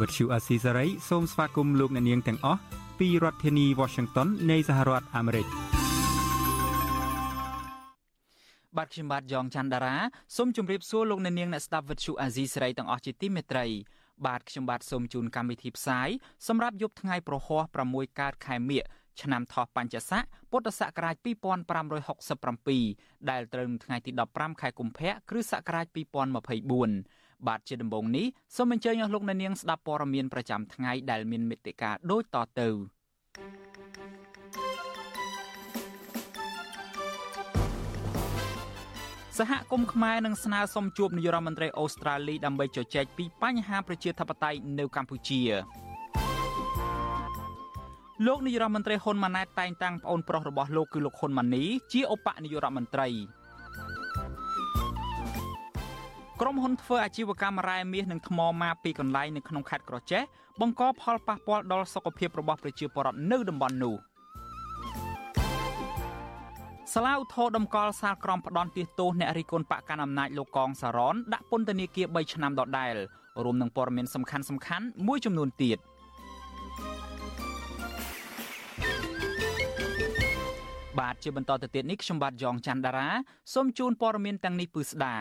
វត្តឈូអាស៊ីសេរីសូមស្វាគមន៍លោកអ្នកនាងទាំងអស់ពីរដ្ឋធានី Washington នៃសហរដ្ឋអាមេរិកបាទខ្ញុំបាទយ៉ងច័ន្ទដារាសូមជម្រាបសួរលោកអ្នកនាងអ្នកស្ដាប់វិទ្យុអាស៊ីសេរីទាំងអស់ជាទីមេត្រីបាទខ្ញុំបាទសូមជូនកម្មវិធីផ្សាយសម្រាប់យប់ថ្ងៃប្រហោះ6កើតខែមិញឆ្នាំថោះបញ្ញស័កពុទ្ធសករាជ2567ដែលត្រូវនៅថ្ងៃទី15ខែកុម្ភៈគ្រិស្តសករាជ2024 បាទជាដំបូងនេះសូមអញ្ជើញអស់លោកអ្នកនាងស្ដាប់ព័ត៌មានប្រចាំថ្ងៃដែលមានមេត្តាដូចតទៅសហគមន៍ខ្មែរនឹងស្នើសុំជួបនាយរដ្ឋមន្ត្រីអូស្ត្រាលីដើម្បីជជែកពីបញ្ហាប្រជាធិបតេយ្យនៅកម្ពុជាលោកនាយរដ្ឋមន្ត្រីហ៊ុនម៉ាណែតតែងតាំងប្អូនប្រុសរបស់លោកគឺលោកហ៊ុនម៉ាណីជាឧបនាយករដ្ឋមន្ត្រី ក្រុមហ៊ុនធ្វើអាជីវកម្មរ៉ែមាសនិងថ្មម៉ាពីកន្លែងនៅក្នុងខេត្តក្រចេះបង្កផលប៉ះពាល់ដល់សុខភាពរបស់ប្រជាពលរដ្ឋនៅតំបន់នោះសាឡាវធរដំកល់សាលក្រមផ្ដន់ទាសទោសអ្នករិះគន់បកកណ្ដាលអំណាចលោកកងសារ៉នដាក់ពន្ធនាគារ3ឆ្នាំដដែល រួមនឹងព័ត៌មានសំខាន់ៗមួយចំនួនទៀត។បាទជាបន្តទៅទៀតនេះខ្ញុំបាទយ៉ងច័ន្ទដារាសូមជូនព័ត៌មានទាំងនេះពឺស្ដា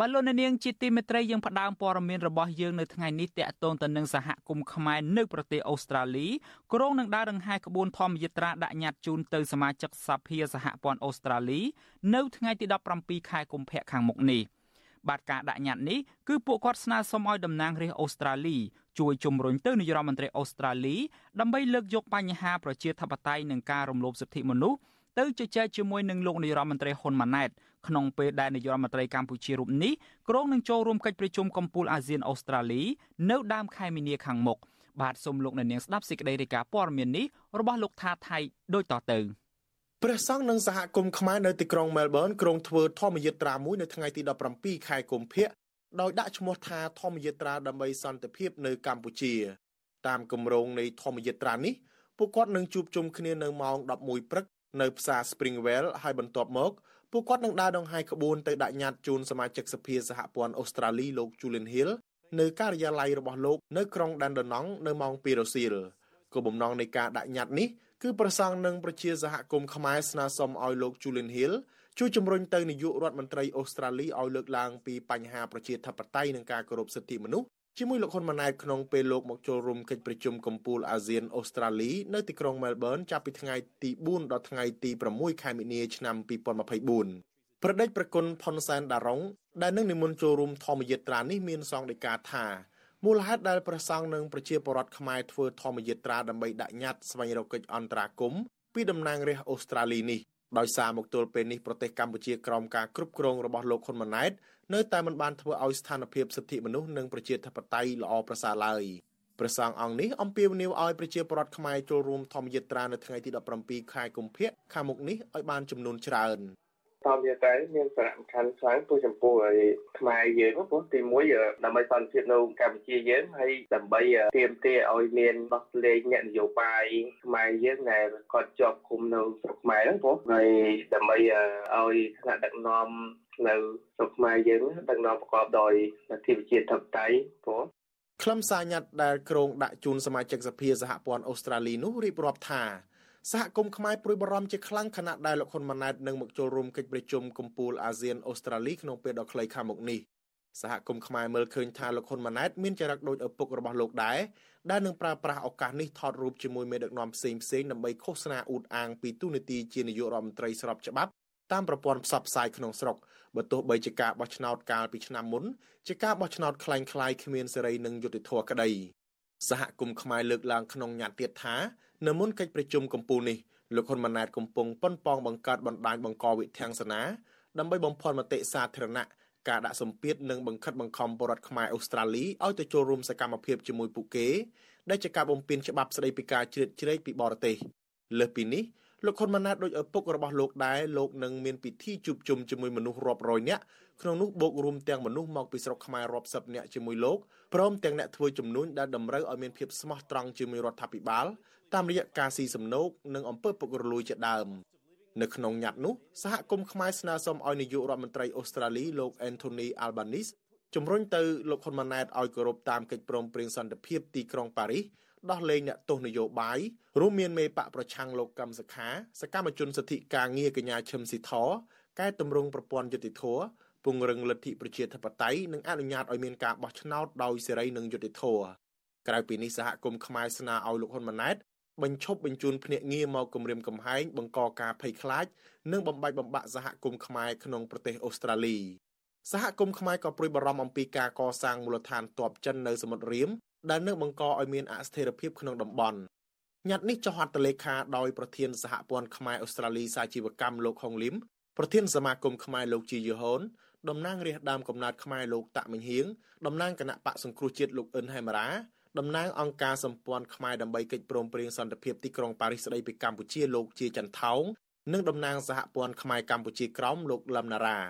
បាទលោកអ្នកនាងជាទីមេត្រីយើងផ្ដើមព័ត៌មានរបស់យើងនៅថ្ងៃនេះតាក់ទងទៅនឹងសហគមន៍ខ្មែរនៅប្រទេសអូស្ត្រាលីក្រុងនឹងដើរដង្ហែក្បួនធម្មយាត្រាដាក់ញត្តិជូនទៅសមាជិកសភាសហព័ន្ធអូស្ត្រាលី នៅថ្ងៃទី17ខែកុម្ភៈខាងមុខនេះបាទការដាក់ញត្តិនេះគឺពួកគាត់ស្នើសុំឲ្យតំណាងរាស្ត្រអូស្ត្រាលីជួយជំរុញទៅនាយរដ្ឋមន្ត្រីអូស្ត្រាលីដើម្បីលើកយកបញ្ហាប្រជាធិបតេយ្យនិងការរំលោភសិទ្ធិមនុស្សទៅជជែកជាមួយនឹងលោកនាយរដ្ឋមន្ត្រីហ៊ុនម៉ាណែត ក្នុងពេលដែលនាយរដ្ឋមន្ត្រីកម្ពុជារូបនេះក្រុងនឹងចូលរួមកិច្ចប្រជុំកំពូលអាស៊ានអូស្ត្រាលីនៅដើមខែមីនាខាងមុខបាទសូមលោកអ្នកនាងស្ដាប់សេចក្តីរាយការណ៍ព័ត៌មាននេះរបស់លោកថាថៃដូចតទៅព្រះសង្ឃនិងសហគមន៍ខ្មែរនៅទីក្រុងមែលប៊នក្រុងធ្វើធម្មយាត្រាមួយនៅថ្ងៃទី17ខែកុម្ភៈដោយដាក់ឈ្មោះថាធម្មយាត្រាដើម្បីសន្តិភាពនៅកម្ពុជា តាមគម្រោងនៃធម្មយាត្រានេះពួកគាត់នឹងជួបជុំគ្នានៅម៉ោង11ព្រឹកនៅផ្សារ Springwell ហើយបន្ទាប់មក ពួកគាត់នឹងដើរដង្ហែក្បួនទៅដាក់ញត្តិជូនសមាជិកសភាសហព័ន្ធអូស្ត្រាលីលោក Julian Hill នៅការិយាល័យរបស់លោកនៅក្រុង Dandenong នៅម៉ោង2រសៀលគោលបំណងនៃការដាក់ញត្តិនេះគឺប្រសង់នឹងប្រជាសហគមន៍ខ្មែរស្នើសុំឲ្យលោក Julian Hill ជួយជំរុញទៅនាយករដ្ឋមន្ត្រីអូស្ត្រាលីឲ្យលើកឡើងពីបញ្ហាប្រជាធិបតេយ្យនិងការគោរពសិទ្ធិមនុស្ស ជាមួយលោកហ៊ុនម៉ាណែតក្នុងពេលលោកមកចូលរួមកិច្ចប្រជុំកំពូលអាស៊ានអូស្ត្រាលីនៅទីក្រុងមែលប៊នចាប់ពីថ្ងៃទី4ដល់ថ្ងៃទី6ខែមីនាឆ្នាំ2024ប្រដេចប្រគុណផុនសែនដារុងដែលនឹងនិមន្តចូលរួមធម្មយាត្រានេះមានសង្ឃដីកាថាមូលហេតុដែលព្រះសង្ឃនិងប្រជាពលរដ្ឋខ្មែរធ្វើធម្មយាត្រាដើម្បីដាក់ញត្តិស្វែងរកកិច្ចអន្តរាគមន៍ពីតំណាងរាស្ត្រអូស្ត្រាលីនេះ ដោយសារមកទល់ពេលនេះប្រទេសកម្ពុជាក្រោមការគ្រប់គ្រងរបស់លោកហ៊ុនម៉ាណែតនៅតែមិនបានធ្វើឲ្យស្ថានភាពសិទ្ធិមនុស្សនិងប្រជាធិបតេយ្យល្អប្រសើរឡើយព្រះសង្ឃអង្គនេះអំពាវនាវឲ្យប្រជាពលរដ្ឋខ្មែរចូលរួមធម្មយាត្រានៅថ្ងៃទី17ខែកុម្ភៈខាងមុខនេះឲ្យបានចំនួនច្រើន។ ធម្មយាត្រាមានសារៈសំខាន់ខ្លាំងព្រោះចំពោះឲ្យខ្មែរយើងព្រោះទីមួយដើម្បីសន្តិភាពនៅកម្ពុជាយើងហើយដើម្បីទាមទារឲ្យមានដោះលែងអ្នកនយោបាយខ្មែរយើងដែលគាត់ជាប់ឃុំនៅស្រុកខ្មែរហ្នឹងព្រោះហើយដើម្បីឲ្យថ្នាក់ដឹកនាំនៅស្រុកខ្មែរយើងដឹកនាំប្រកបដោយលទ្ធិប្រជាធិបតេយ្យព្រោះខ្លឹមសារញត្តិដែលគ្រងដាក់ជូនសមាជិកសភាសហព័ន្ធអូស្ត្រាលីនោះរៀបរាប់ថា សហគមន៍ខ្មែរព្រួយបារម្ភជាខ្លាំងខណៈដែលលោកហ៊ុនម៉ាណែតនឹងមកចូលរួមកិច្ចប្រជុំកំពូលអាស៊ានអូស្ត្រាលីក្នុងពេលដ៏ខ្លីខាងមុខនេះសហគមន៍ខ្មែរមើលឃើញថាលោកហ៊ុនម៉ាណែតមានចរិតដូចឪពុករបស់លោកដែរដែលនឹងប្រើប្រាស់ឱកាសនេះថតរូបជាមួយមេដឹកនាំផ្សេងផ្សេងដើម្បីឃោសនាអួតអាងពីទូនាទីជានាយករដ្ឋមន្ត្រីស្របច្បាប់តាមប្រព័ន្ធផ្សព្វផ្សាយក្នុងស្រុកបើទោះបីជាការបោះឆ្នោតកាលពីឆ្នាំមុនជាការបោះឆ្នោតคล้ายៗគ្មានសេរីនិងយុត្តិធម៌ក្តីសហគមន៍ខ្មែរលើកឡើងក្នុងញត្តិទៀតថា នៅមុនកិច្ចប្រជុំកំពូលនេះលោកហ៊ុនម៉ាណែតកំពុងប៉ុនប៉ងបង្កើតបណ្ដាញបង្កវិធានសនាដើម្បីបំផន់មតិសាធារណៈការដាក់សម្ពាធនិងបង្ខិតបង្ខំបរដ្ឋខ្មែរអូស្ត្រាលីឲ្យទៅចូលរួមសកម្មភាពជាមួយពួកគេដែលជាការបំពេញច្បាប់ស្តីពីការជ្រៀតជ្រែកពីបរទេសលើសពីនេះលោកហ៊ុនម៉ាណែតដូចឪពុករបស់លោកដែរលោកនឹងមានពិធីជួបជុំជាមួយមនុស្សរាប់រយនាក់ក្នុងនោះបូករួមទាំងមនុស្សមកពីស្រុកខ្មែររាប់សិបនាក់ជាមួយលោកព្រមទាំងអ្នកធ្វើជំនួញដែលតម្រូវឲ្យមានភាពស្មោះត្រង់ជាមួយរដ្ឋាភិបាល តាមរយៈការស៊ីសំណូកនិងអំពើពុករលួយជាដើមនៅក្នុងញត្តិនោះសហគមន៍ខ្មែរស្នើសុំឲ្យនាយករដ្ឋមន្ត្រីអូស្ត្រាលីលោក Anthony Albanese ជំរុញទៅលោកហ៊ុនម៉ាណែតឲ្យគោរពតាមកិច្ចព្រមព្រៀងសន្តិភាពទីក្រុងប៉ារីសដោះលែងអ្នកទោសនយោបាយរួមមានមេបកប្រឆាំងលោកកឹមសុខាសកម្មជនសិទ្ធិការងារកញ្ញាឈឹមស៊ីធកែតម្រង់ប្រព័ន្ធយុតិធធពង្រឹងលទ្ធិប្រជាធិបតេយ្យនិងអនុញ្ញាតឲ្យមានការបោះឆ្នោតដោយសេរីនិងយុត្តិធម៌ក្រៅពីនេះសហគមន៍ខ្មែរស្នើឲ្យលោកហ៊ុនម៉ាណែត បញ្ឈប់បញ្ជូនភ្នាក់ងារមកគម្រាមកំហែងបង្កការភ័យខ្លាច និងបំបែកបំបាក់សហគមន៍ខ្មែរក្នុងប្រទេសអូស្ត្រាលីសហគមន៍ខ្មែរក៏ព្រួយបារម្ភអំពីការកសាងមូលដ្ឋានទ័ពចិននៅសមុទ្ររៀមដែលនឹងបង្កឲ្យមានអស្ថិរភាពក្នុងតំបន់ញត្តិនេះចុះហត្ថលេខាដោយប្រធានសហព័ន្ធខ្មែរអូស្ត្រាលីសាជីវកម្មលោកហុងលឹមប្រធានសមាគមខ្មែរលោកជាយូហូនតំណាងរាស្ត្រដើមកំណើតខ្មែរលោកតាក់មិញហៀងតំណាងគណៈបកសង្គ្រោះជាតិលោកអ៊ិនហេមរា តំណាងអង្គការសម្ព័ន្ធខ្មែរដើម្បីកិច្ចព្រមព្រៀងសន្តិភាពទីក្រុងប៉ារីសស្តីពីកម្ពុជាលោកជាចន្ទថោងនិងតំណាងសហព័ន្ធខ្មែរកម្ពុជាក្រោមលោកលឹមណារ៉ា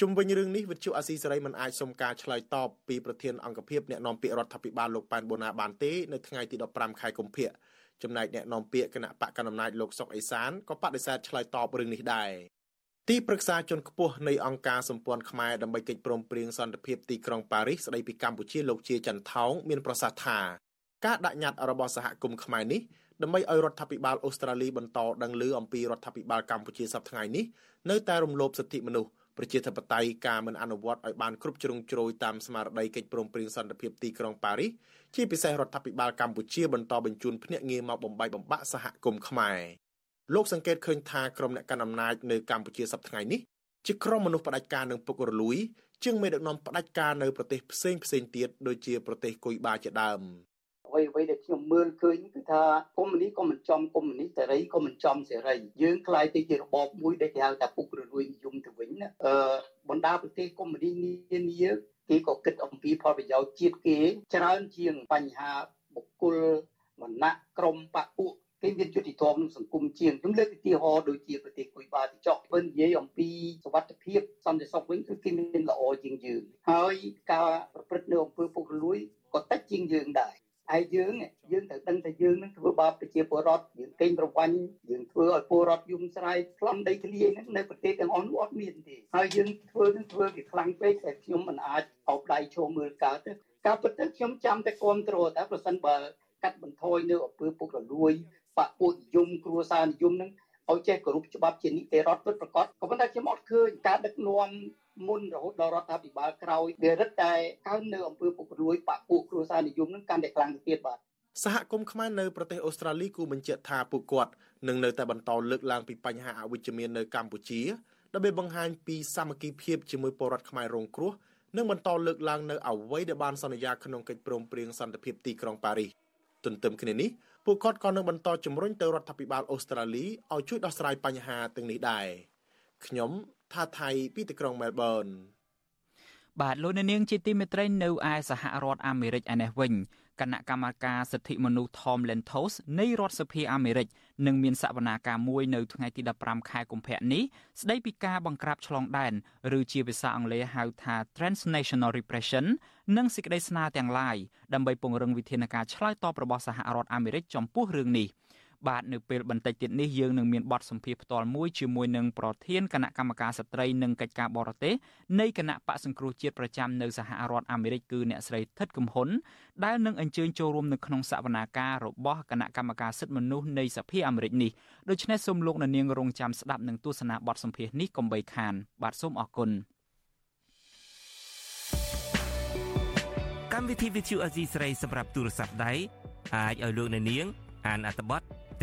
ជុំវិញរឿងនេះវិទ្យុអាស៊ីសេរីមិនអាចសុំការឆ្លើយតបពីប្រធានអង្គភិបអ្នកនាំពាក្យរដ្ឋាភិបាលលោកប៉ែនបូណាបានទេនៅថ្ងៃទី15ខែកុម្ភៈចំណែកអ្នកនាំពាក្យគណៈបកកណ្ដាលអំណាចលោកសុកអេសានក៏បដិសេធឆ្លើយតបរឿងនេះដែរ ទីប្រឹក្សាជាន់ខ្ពស់នៃអង្គការសម្ព័ន្ធខ្មែរដើម្បីកិច្ចព្រមព្រៀងសន្តិភាពទីក្រុងប៉ារីសស្តីពីកម្ពុជាលោកជាចន្ទថោងមានប្រសាសន៍ថាការដាក់ញត្តិរបស់សហគមន៍ខ្មែរនេះដើម្បីឲ្យរដ្ឋាភិបាលអូស្ត្រាលីបន្តដឹងឮអំពីរដ្ឋាភិបាលកម្ពុជាសប្តាហ៍ថ្ងៃនេះនៅតែរំលោភសិទ្ធិមនុស្សប្រជាធិបតេយ្យការមិនអនុវត្តឲ្យបានគ្រប់ជ្រុងជ្រោយតាមស្មារតីកិច្ចព្រមព្រៀងសន្តិភាពទីក្រុងប៉ារីសជាពិសេសរដ្ឋាភិបាលកម្ពុជាបន្តបញ្ជូនភ្នាក់ងារមកបំបីបំបាក់សហគមន៍ខ្មែរ លោកសង្កេតឃើញថាក្រុមអ្នកកាន់អំណាចនៅកម្ពុជាសប្តាហ៍ថ្ងៃនេះជាក្រុមមនុស្សផ្ដាច់ការនឹងពុករលួយជាងមេដឹកនាំផ្ដាច់ការនៅប្រទេសផ្សេងផ្សេងទៀតដូចជាប្រទេសគុយបាជាដើមអ្វីអ្វីដែលខ្ញុំមើលឃើញគឺថាកុម្មុយនីក៏មិនចំកុម្មុយនីសេរីក៏មិនចំសេរីយើងខ្លាយទៅជារបបមួយដែលគេហៅថាពុករលួយនិយមទៅវិញណាអឺបណ្ដាប្រទេសកុម្មុយនីនានាគេក៏គិតអំពីផលប្រយោជន៍ជាតិគេច្រើនជាងបញ្ហាបុគ្គលវណ្ណៈក្រុមបពុ គេមានយុតិធម៌ក្នុងសង្គមជាងខ្ញុំលើកឧទាហរណ៍ដូចជាប្រទេសគុយបាទីចុកពេលនិយាយអំពីសวัสดิភាពសន្តិសុខវិញគឺគេមានល្អជាងយើងហើយការប្រព្រឹត្តនៅអំពើពុករលួយក៏តិចជាងយើងដែរហើយយើងយើងត្រូវដឹងថាយើងនឹងធ្វើបាបប្រជាពលរដ្ឋយើងកេងប្រវ័ញ្ចយើងធ្វើឲ្យពលរដ្ឋយំស្រែកខ្លំដីធ្លាយហ្នឹងនៅប្រទេសទាំងអស់នោះអត់មានទេហើយយើងធ្វើនឹងធ្វើវាខ្លាំងពេកតែខ្ញុំមិនអាចអោបដៃឈោមើលកើតទេការពិតទៅខ្ញុំចាំតែគ្រប់គ្រងតែប្រសិនបើកាត់បន្ថយនៅអំពើពុករលួយ បពុនិយមគ្រួសារនិយមហ្នឹងឲ្យចេះគោរពច្បាប់ជានីតិរដ្ឋពិតប្រាកដក៏ប៉ុន្តែខ្ញុំអត់ឃើញការដឹកនាំមុនរហូតដល់រដ្ឋាភិបាលក្រោយវារឹតតែកើននៅអំពើពុករលួយបពុគ្រួសារនិយមនឹងកាន់តែខ្លាំងទៅទៀតបាទសហគមន៍ខ្មែរនៅប្រទេសអូស្ត្រាលីគូបញ្ជាក់ថាពួកគាត់នឹងនៅតែបន្តលើកឡើងពីបញ្ហាអវិជ្ជមាននៅកម្ពុជាដើម្បីបង្ហាញពីសាមគ្គីភាពជាមួយពលរដ្ឋខ្មែររងគ្រោះនិងបន្តលើកឡើងនៅអ្វីដែលបានសន្យាក្នុងកិច្ចព្រមព្រៀងសន្តិភាពទីក្រុងប៉ារីសទន្ទឹមគ្នានេះ ពួកគាត់ក៏នឹងបន្តជំរុញទៅរដ្ឋាភិបាលអូស្ត្រាលីឲ្យជួយដោះស្រាយបញ្ហាទាំងនេះដែរខ្ញុំថាថៃពីទីក្រុងមែលប៊នបាទលោកនាងជាទីមេត្រីនៅឯសហរដ្ឋអាមេរិកឯនេះវិញ គណៈកម្មការសិទ្ធិមនុស្ស Tom Lantos នៃរដ្ឋសភាអាមេរិកនឹងមានសវនាការមួយនៅថ្ងៃទី15ខែកុម្ភៈនេះស្ដីពីការបង្ក្រាបឆ្លងដែនឬជាភាសាអង់គ្លេសហៅថា transnational repression និងសេចក្តីស្នើទាំងឡាយដើម្បីពង្រឹងវិធានការឆ្លើយតបរបស់សហរដ្ឋអាមេរិកចំពោះរឿងនេះ។ បាទនៅពេលបន្តិចទៀតនេះយើងនឹងមានបទសម្ភាសផ្ទាល់មួយជាមួយនឹងប្រធានគណៈកម្មការស្ត្រីនិងកិច្ចការបរទេសនៃគណៈបកសង្គ្រោះជាតិប្រចាំនៅសហរដ្ឋអាមេរិកគឺអ្នកស្រីថិតកំហ៊ុនដែលនឹងអញ្ជើញចូលរួមនៅក្នុងសវនាការរបស់គណៈកម្មការសិទ្ធិមនុស្សនៃសភាអាមេរិកនេះដូច្នេះសូមលោកអ្នកនាងរងចាំស្ដាប់និងទស្សនាបទសម្ភាសនេះកុំបីខាន បាទសូមអរគុណកម្មវិធី Vithu Azizi ស្រីសម្រាប់ទូរស័ព្ទដៃអាចឲ្យលោកអ្នកនាងអានអត្ថបទទ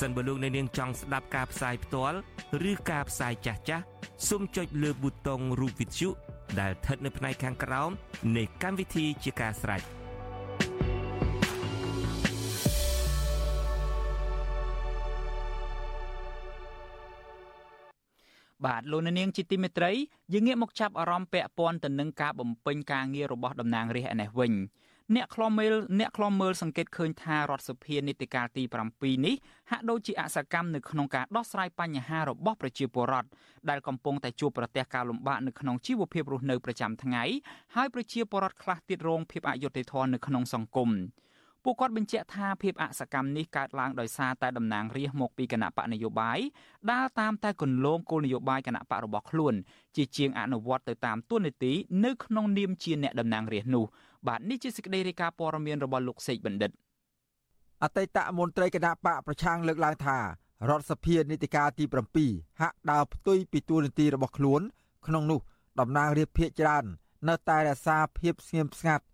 សិនបើលោកអ្នកនាងចង់ស្ដាប់ការផ្សាយផ្ទាល់ឬការផ្សាយចាស់ចាស់សូមចុចលើប៊ូតុងរូបវិទ្យុដែលស្ថិតនៅផ្នែកខាងក្រោមនៃកម្មវិធីជាការស្ដាយបាទលោកនាងជាទីមេត្រីយើងងាកមកចាប់អារម្មណ៍ពាក់ព័ន្ធទៅនឹងការបំពេញការងាររបស់តំណាងរាស្ត្រឯនេះវិញ អ្នកខ្លំមើលអ្នកខ្លំមើលសង្កេតឃើញថារដ្ឋសភានីតិកាលទី7នេះហាក់ដូចជាអសកម្មនៅក្នុងការដោះស្រាយបញ្ហារបស់ប្រជាពលរដ្ឋដែលកំពុងតែជួបប្រទះការលំបាកនៅក្នុងជីវភាពរស់នៅប្រចាំថ្ងៃហើយប្រជាពលរដ្ឋខ្លះទៀតរងភាពអយុត្តិធម៌នៅក្នុងសង្គមពួកគាត់បញ្ជាក់ថាភាពអសកម្មនេះកើតឡើងដោយសារតែតំណាងរាស្ត្រមកពីគណៈបកនយោបាយដើរតាមតែគន្លងគោលនយោបាយគណៈបករបស់ខ្លួន ជាជាងអនុវត្តទៅតាមទួនាទីនៅក្នុងនាមជាអ្នកតំណាងរាស្ត្រនោះ បាទនេះជាសេចក្តីរាយការណ៍ព័ត៌មានរបស់លោកសេកបណ្ឌិតអតីតមន្ត្រីគណៈបកប្រឆាំងលើកឡើងថារដ្ឋសភានីតិកាលទី7ហាក់ដើរផ្ទុយពីទួលនីតិរបស់ខ្លួន ក្នុងនោះតំណាងរាជភាគច្រើន នៅតែរក្សាភាពស្ងៀមស្ងាត់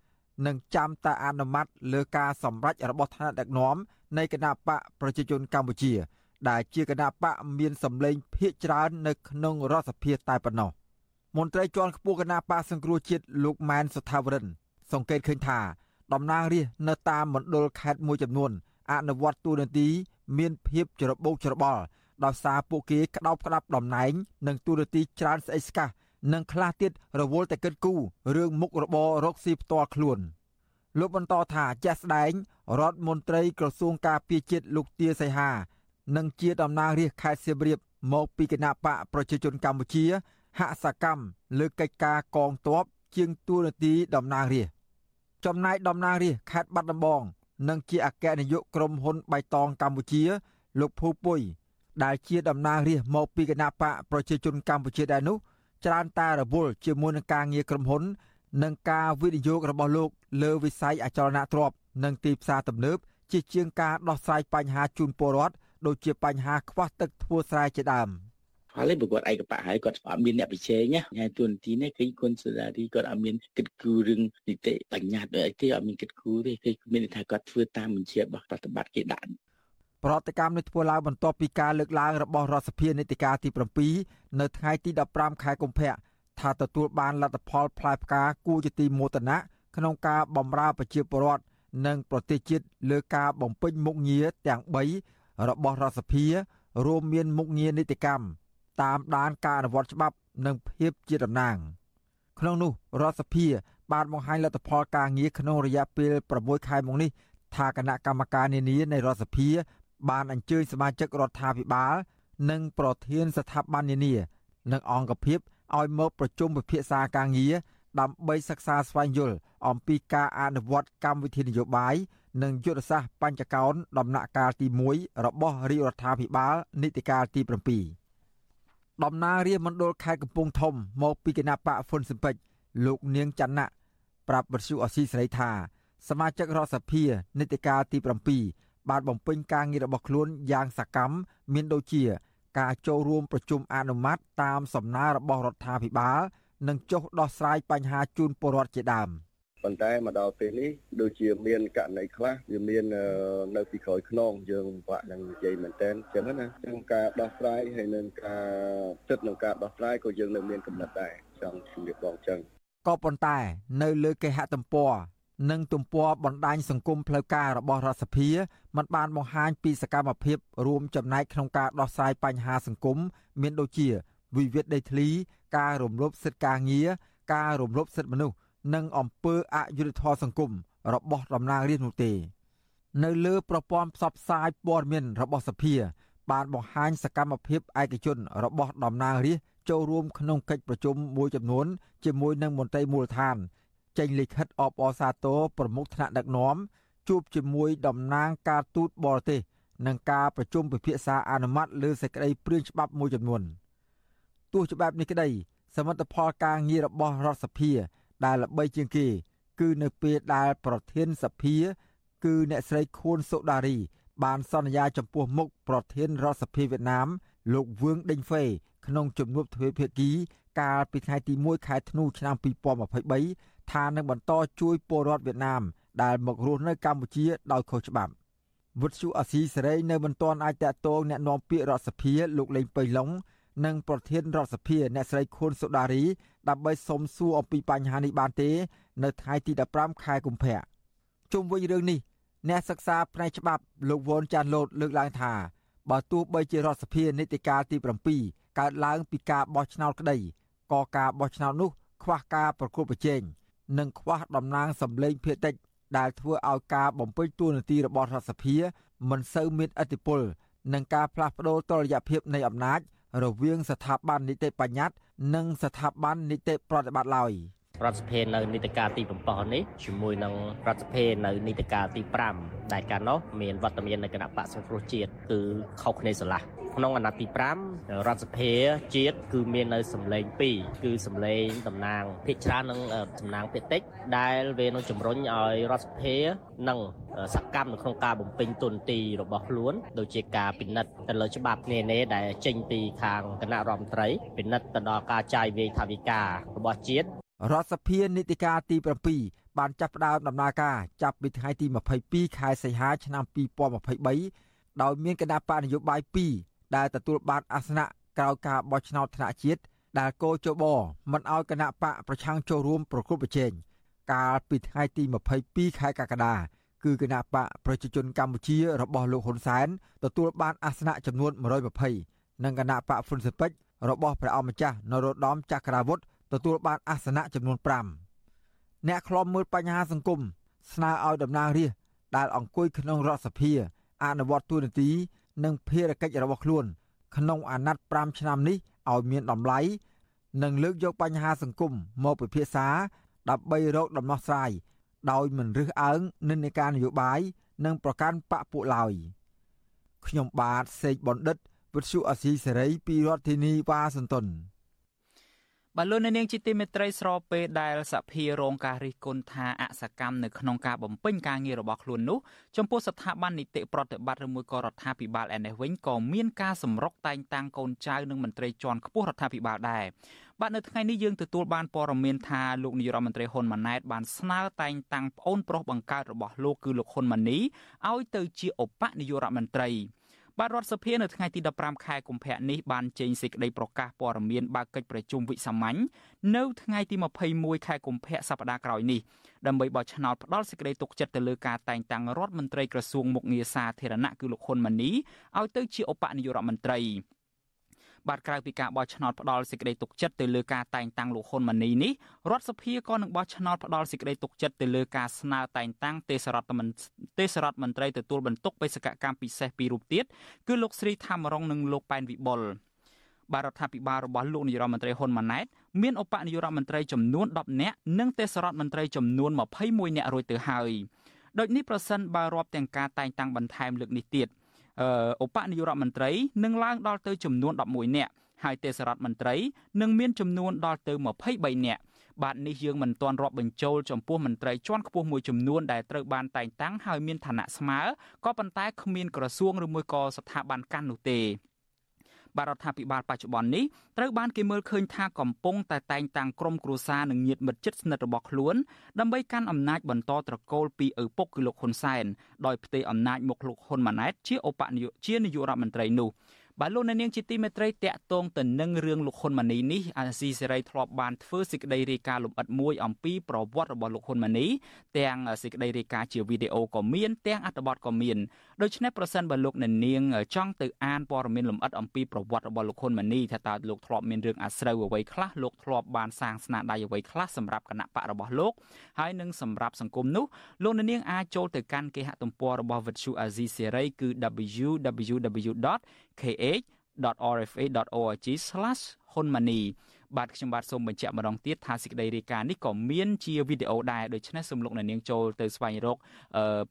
និងចាំតែអនុម័តលើការសម្រេចរបស់ថ្នាក់ដឹកនាំនៃគណៈបកប្រជាជនកម្ពុជា ដែលជាគណៈបកមានសម្លេងភាគច្រើន នៅក្នុងរដ្ឋសភាតែប៉ុណ្ណោះមន្ត្រីជាន់ខ្ពស់គណៈបកសង្គ្រោះជាតិលោកម៉ែនសុថាវរិន សង្កេតឃើញថាតំណាងរាស្ត្រនៅតាមមណ្ឌលខេត្តមួយចំនួនអនុវត្តទូនាទីមានភាពច្របូកច្របល់ដោយសារពួកគេក្តោបក្តាប់តំណែងនិងទូនាទីច្រើនស្អិចស្កះនិងខ្លះទៀតរវល់តែគិតគូររឿងមុខរបររកស៊ីផ្ទាល់ខ្លួនលោកបន្តថាជាក់ស្ដែងរដ្ឋមន្ត្រីក្រសួងការពារជាតិលោកទាសីហានិងជាតំណាងរាស្ត្រខេត្តសៀមរាបមកពីគណៈបកប្រជាជនកម្ពុជា ហាក់សកម្មលើកិច្ចការកងទ័ពជាងទួលនីតិតំណាងរាស្ត្រ ចំណែកតំណាងរាស្ត្រខេត្តបាត់ដំបង និងជាអគ្គនាយកក្រុមហ៊ុនបៃតងកម្ពុជា លោកភូពុយដែលជាតំណាងរាស្ត្រមកពីគណៈបកប្រជាជនកម្ពុជាដែរនោះច្រើនតែរវល់ជាមួយនឹងការងារក្រុមហ៊ុន និងការវិនិយោគរបស់លោក លើវិស័យអចលនទ្រព្យនិងទីផ្សារទំនើបជាជាងការដោះស្រាយបញ្ហាជូនពលរដ្ឋដូចជាបញ្ហាខ្វះទឹកធ្វើស្រែជាដើម។ ហើយបើគាត់ឯកបៈហើយគាត់អត់មានអ្នកប្រជែងណាហើយទូនទីនេះគឺគុណសុដារីគាត់អត់មានគិតគូររឿងនីតិបញ្ញត្តិអីទេអត់មានគិតគូរទេគឺមានថាគាត់ធ្វើតាមបញ្ជារបស់ប្រតិបត្តិគេដាក់ប្រតិកម្មនេះធ្វើឡើងបន្ទាប់ពីការលើកឡើងរបស់រដ្ឋសភានីតិកាលទី7នៅថ្ងៃទី15ខែកុម្ភៈថាទទួលបានលទ្ធផលផ្លែផ្កាគួរជាទីមោទនៈក្នុងការបម្រើប្រជាពលរដ្ឋនិងប្រទេសជាតិលើការបំពេញមុខងារទាំង3របស់រដ្ឋសភារួមមានមុខងារនីតិកម្ម តាមដានការអនុវត្តច្បាប់និងភាពជាតំណាងក្នុងនោះរដ្ឋសភាបានបង្ហាញលទ្ធផលការងារក្នុងរយៈពេល6ខែមកនេះថាគណៈកម្មការនានានៃរដ្ឋសភា បានអញ្ជើញសមាជិករដ្ឋាភិបាល និងប្រធានស្ថាប័ននានានិងអង្គភាពឲ្យមកប្រជុំពិភាក្សាការងារដើម្បីសិក្សាស្វែងយល់អំពីការអនុវត្តកម្មវិធីនយោបាយនិងយុទ្ធសាស្ត្របញ្ចកោណដំណាក់កាលទី1របស់រាជរដ្ឋាភិបាលនីតិកាលទី7 តំណាងរាជមណ្ឌលខេត្តកំពង់ធំមកពីគណៈបកហ្វុនស៊ិនពេចលោកនាងច័ន្ទៈប្រាប់បទសុអសីសេរីថា សមាជិករដ្ឋសភានីតិកាលទី7បានបំពេញការងាររបស់ខ្លួនយ៉ាងសកម្មមានដូចជា ការចូលរួមប្រជុំអនុម័តតាមសំណើរបស់រដ្ឋាភិបាល និងចុះដោះស្រាយបញ្ហាជូនពលរដ្ឋជាដើម។ ប៉ុន្តែមកដល់ពេលនេះដូចជាមានករណីខ្លះវាមាននៅពីក្រោយខ្នងយើងបាក់នឹងនិយាយមែនតើអញ្ចឹងណាអញ្ចឹងការដោះស្រាយហើយនឹងការចិត្តនឹងការដោះស្រាយក៏យើងនៅមានកំណត់ដែរចង់ជំរាបបងអញ្ចឹងក៏ប៉ុន្តែ នៅលើគេហទំព័រនិងទំព័របណ្ដាញសង្គមផ្លូវការរបស់រដ្ឋសភាมันបានបង្ហាញពីសកម្មភាពរួមចំណែកក្នុងការដោះស្រាយបញ្ហាសង្គមមានដូចជាវិវាទដីធ្លី ការរំលោភសិទ្ធិការងារការរំលោភសិទ្ធិមនុស្ស និងអំពើអយុត្តិធម៌សង្គមរបស់តំណាងរាស្ត្រនោះទេ នៅលើប្រព័ន្ធផ្សព្វផ្សាយព័ត៌មានរបស់សភា បានបង្ហាញសកម្មភាពឯកជនរបស់តំណាងរាស្ត្រចូលរួមក្នុងកិច្ចប្រជុំមួយចំនួន ជាមួយនឹងមន្ត្រីមូលដ្ឋាន ចេញលិខិតអបអរសាទរប្រមុខថ្នាក់ដឹកនាំជួបជាមួយតំណាងការទូតបរទេសនិងការប្រជុំពិភាក្សាអនុម័តលើសេចក្តីព្រាងច្បាប់មួយចំនួនទោះច្បាប់នេះក្តីសមិទ្ធផលការងាររបស់រដ្ឋសភា ដែលល្បីជាងគេ គឺនៅពេលដែលប្រធានសភា គឺអ្នកស្រីខួនសូដារី បានសន្យាចំពោះមុខប្រធានរដ្ឋសភាវៀតណាម លោកវឿងដេញហ្វេក្នុងជំនួបទ្វេភាគីកាលពីថ្ងៃទី1ខែធ្នូឆ្នាំ2023ថានឹងបន្តជួយពលរដ្ឋវៀតណាមដែលមករស់នៅកម្ពុជាដោយខុសច្បាប់ វុទ្ធុអាស៊ីសេរីនៅមិនទាន់អាចតតងแนะនាំពាក្យរដ្ឋសភាលោកលេងប៉ៃឡុង និងប្រធានរដ្ឋសភាអ្នកស្រីខួនសូដារីដើម្បីសុំសួរអំពីបញ្ហានេះបានទេ នៅថ្ងៃទី15ខែកុម្ភៈជុំវិញរឿងនេះអ្នកសិក្សាផ្នែកច្បាប់លោកវ៉ុនចាន់លូតលើកឡើងថាបើទោះបីជារដ្ឋសភានីតិកាលទី7កើតឡើងពីការបោះឆ្នោតក្តីក៏ការបោះឆ្នោតនោះខ្វះការប្រកួតប្រជែងនិងខ្វះតំណាងសម្លេងភាគតិចដែលធ្វើឲ្យការបំពេញតួនាទីរបស់រដ្ឋសភាមិនសូវមានឥទ្ធិពលនឹងការផ្លាស់ប្តូរតុល្យភាពនៃអំណាច រវាងស្ថាប័ននីតិបញ្ញត្តិនិងស្ថាប័ននីតិប្រតិបត្តិឡើយរដ្ឋសភានៅនីតិកាលទី7នេះជាមួយនឹងរដ្ឋសភានៅនីតិកាលទី5ដែលកាលនោះមានវត្តមាននៃគណៈបកសង្គ្រោះជាតិគឺខុសគ្នាស្រឡះ ក្នុងអាណត្តិទី5រដ្ឋសភាជាតិគឺមាននៅសម្លេង2គឺសម្លេងតំណាងភាគច្រើននិងតំណាងភាគតិចដែលវានឹងជំរុញឲ្យរដ្ឋសភានិងសកម្មនៅក្នុងការបំពេញទុនទីរបស់ខ្លួនដូចជាការពិនិត្យទៅលើច្បាប់នានាដែលចេញពីខាងគណៈរដ្ឋមន្ត្រីពិនិត្យទៅដល់ការចាយវាយថវិការបស់ជាតិរដ្ឋសភានីតិកាលទី7បានចាប់ផ្ដើមដំណើរការចាប់ពីថ្ងៃទី22ខែសីហាឆ្នាំ2023ដោយមានគណៈបកនយោបាយ2 ដែលទទួលបានអាសនៈក្រោយការបោះឆ្នោតថ្នាក់ជាតិដែលកោជបមិនអោយគណៈបកប្រឆាំងចូលរួមប្រគល់ប្រជែងកាលពីថ្ងៃទី22ខែកក្កដាគឺគណៈបកប្រជាជនកម្ពុជារបស់លោកហ៊ុនសែនទទួលបានអាសនៈចំនួន120និងគណៈបកហ្វុនស៊ិពេចរបស់ព្រះអង្គម្ចាស់នរោត្តមចក្ររាវុធទទួលបានអាសនៈចំនួន5អ្នកខ្លំមើលបញ្ហាសង្គមស្នើឲ្យតំណាងរាស្ត្រដែលអង្គុយក្នុងរដ្ឋសភាអនុវត្តទូនាទី និងភារកិច្ចរបស់ខ្លួន ក្នុងអាណត្តិ5ឆ្នាំនេះឲ្យមានតម្លៃនិងលើកយកបញ្ហាសង្គមមកពិភាក្សាដើម្បីរកដំណោះស្រាយដោយមិនរើសអើងនិន្នាការនយោបាយនិងប្រកាន់បកពួកឡើយខ្ញុំបាទសេកបណ្ឌិតវិទ្យុអសីសេរីពីរដ្ឋធានីវ៉ាស៊ីនតោន បាទលោកនាងជាទីមេត្រីស្របពេលដែលសភារងការរិះគន់ថាអសកម្មនៅក្នុងការបំពេញការងាររបស់ខ្លួននោះចំពោះស្ថាប័ននីតិប្រតិបត្តិឬមួយក៏រដ្ឋាភិបាលឯនេះវិញក៏មានការសម្រុកតែងតាំងកូនចៅនិងមន្ត្រីជាន់ខ្ពស់រដ្ឋាភិបាលដែរបាទនៅថ្ងៃនេះយើងទទួលបានព័ត៌មានថាលោកនាយរដ្ឋមន្ត្រីហ៊ុនម៉ាណែតបានស្នើតែងតាំងប្អូនប្រុសបង្កើតរបស់លោកគឺលោកហ៊ុនម៉ាណីឲ្យទៅជាឧបនាយករដ្ឋមន្ត្រី បាទរដ្ឋសភានៅថ្ងៃទី15ខែកុម្ភៈនេះបានចេញសេចក្តីប្រកាសព័ត៌មានបើកកិច្ចប្រជុំវិសាមញ្ញនៅថ្ងៃទី21ខែកុម្ភៈសប្តាហ៍ក្រោយនេះដើម្បីបោះឆ្នោតផ្ដាល់សេចក្តីទុកចិត្តទៅលើការតែងតាំងរដ្ឋមន្ត្រីក្រសួងមុខងារសាធារណៈគឺលោកហ៊ុនម៉ាណីឲ្យទៅជាឧបនាយករដ្ឋមន្ត្រី បាទក្រៅពីការបោះឆ្នោតផ្ដាល់សេចក្តីទុកចិត្តទៅលើការតែងតាំងលោកហ៊ុនម៉ាណីនេះរដ្ឋសភាក៏នឹងបោះឆ្នោតផ្ដាល់សេចក្តីទុកចិត្តទៅលើការស្នើតែងតាំងទេសរដ្ឋមន្ត្រីទេសរដ្ឋមន្ត្រីទទួលបន្ទុកបេសកកម្មពិសេសពីររូបទៀតគឺលោកស្រីថាមរងនិងលោកប៉ែនវិបុលបាទរដ្ឋាភិបាលរបស់លោកនាយរដ្ឋមន្ត្រីហ៊ុនម៉ាណែតមានឧបនាយករដ្ឋមន្ត្រីចំនួន10នាក់និងទេសរដ្ឋមន្ត្រីចំនួន21នាក់រួចទៅហើយដូចនេះប្រសិនបើរាប់ទាំងការតែងតាំងបន្ថែមលើកនេះទៀត ឧបនាយករដ្ឋមន្ត្រីនឹងឡើងដល់ទៅចំនួន11នាក់ហើយទេសរដ្ឋមន្ត្រីនឹងមានចំនួនដល់ទៅ23នាក់បាទនេះយើងមិនទាន់រាប់បញ្ចូលចំពោះមន្ត្រីជាន់ខ្ពស់មួយចំនួនដែលត្រូវបានតែងតាំងហើយមានឋានៈស្មើក៏ប៉ុន្តែគ្មានក្រសួងឬមួយក៏ស្ថាប័នកាន់នោះទេ បាទរដ្ឋាភិបាលបច្ចុប្បន្ននេះត្រូវបានគេមើលឃើញថាកំពុងតែតែងតាំងក្រុមគ្រួសារនិងញាតិមិត្តជិតស្និទ្ធរបស់ខ្លួនដើម្បីកាន់អំណាចបន្តត្រកូលពីឪពុកគឺលោកហ៊ុនសែនដោយផ្ទេរអំណាចមកលោកហ៊ុនម៉ាណែតជាឧបនាយកជានាយករដ្ឋមន្ត្រីនោះ បាទលោកអ្នកនាងជាទីមេត្រីតាក់ទងទៅនឹងរឿងលោកហ៊ុនម៉ាណីនេះអាស៊ីសេរីធ្លាប់បានធ្វើសេចក្តីរាយការណ៍លម្អិតមួយអំពីប្រវត្តិរបស់លោកហ៊ុនម៉ាណីទាំងសេចក្តីរាយការណ៍ជាវីដេអូក៏មានទាំងអត្ថបទក៏មានដូច្នេះប្រសិនបើលោកអ្នកនាងចង់ទៅអានព័ត៌មានលម្អិតអំពីប្រវត្តិរបស់លោកហ៊ុនម៉ាណីថាតើលោកធ្លាប់មានរឿងអាស្រូវអ្វីខ្លះលោកធ្លាប់បានសាងស្នាដៃអ្វីខ្លះសម្រាប់គណៈបករបស់លោកហើយនឹងសម្រាប់សង្គមនោះលោកអ្នកនាងអាចចូលទៅកាន់គេហទំព័ររបស់ Vuthu Azizi Serai គឺ www.kh www.rfa.org/hunmani បាទខ្ញុំបាទសូមបញ្ជាក់ម្ដងទៀតថាសេចក្តីរាយការណ៍នេះក៏មានជាវីដេអូដែរដូច្នេះសូមលោកអ្នកនាងចូលទៅស្វែងរក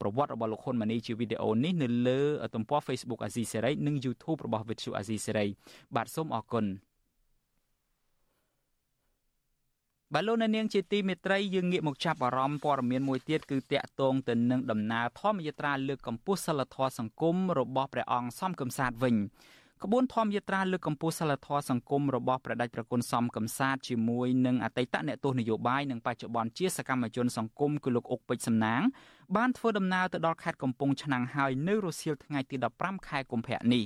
ប្រវត្តិរបស់លោកហ៊ុនម៉ាណីជាវីដេអូនេះនៅលើទំព័រ Facebook អាស៊ីសេរីនិង YouTube របស់ Vithu អាស៊ីសេរីបាទសូមអរគុណ បាទលោកអ្នកនាងជាទីមេត្រីយើងងាកមកចាប់អារម្មណ៍ព័ត៌មានមួយទៀតគឺតាក់ទងទៅនឹងដំណើរធម្មយាត្រាលើកកម្ពស់សិលធម៌សង្គមរបស់ព្រះអង្គសំកំសាទវិញក្បួនធម្មយាត្រាលើកកម្ពស់សិលធម៌សង្គមរបស់ប្រដេចប្រគុណសំកំសាទជាមួយនឹងអតីតអ្នកទស្សនយោបាយនិងបច្ចុប្បន្នជាសកម្មជនសង្គមគឺលោកអុកពេជ្រសំណាង បានធ្វើដំណើរទៅដល់ខេត្តកំពង់ឆ្នាំងហើយនៅរសៀលថ្ងៃទី15ខែកុម្ភៈនេះ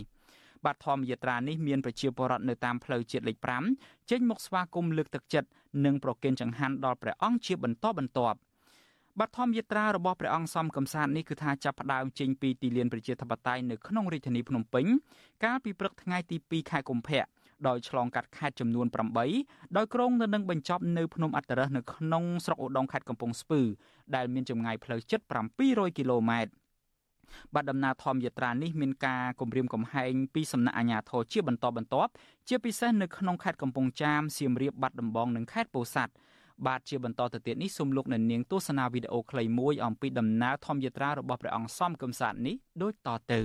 បាទធម្មយាត្រានេះមានប្រជាពលរដ្ឋនៅតាមផ្លូវជាតិលេខ5ចេញមកស្វាគមន៍លើកទឹកចិត្តនិងប្រគេនចង្ហាន់ដល់ព្រះអង្គជាបន្តបន្ទាប់។បឋមយាត្រារបស់ព្រះអង្គសំកំសាន្តនេះគឺថាចាប់ផ្ដើមចេញពីទីលានប្រជាធិបតេយ្យនៅក្នុងរាជធានីភ្នំពេញកាលពីព្រឹកថ្ងៃទី2ខែកុម្ភៈដោយឆ្លងកាត់ខេត្តចំនួន8ដោយក្រុងនៅនឹងបញ្ចប់នៅភ្នំអត្តរសនៅក្នុងស្រុកឧដុង្គខេត្តកំពង់ស្ពឺដែលមានចម្ងាយផ្លូវជិត700គីឡូម៉ែត្រ បាត់ដំណើរធម្មយាត្រានេះមានការគម្រាមកំហែងពីសំណាក់អាជ្ញាធរជាបន្តបន្ទាប់ជាពិសេសនៅក្នុងខេត្តកំពង់ចាមសៀមរាបបាត់ដំបងនិងខេត្តពោធិ៍សាត់បាទជាបន្តទៅទៀតនេះសូមលោកអ្នកនាងទស្សនាវីដេអូខ្លីមួយអំពីដំណើរធម្មយាត្រារបស់ព្រះអង្គសំកំសាទនេះដូចតទៅ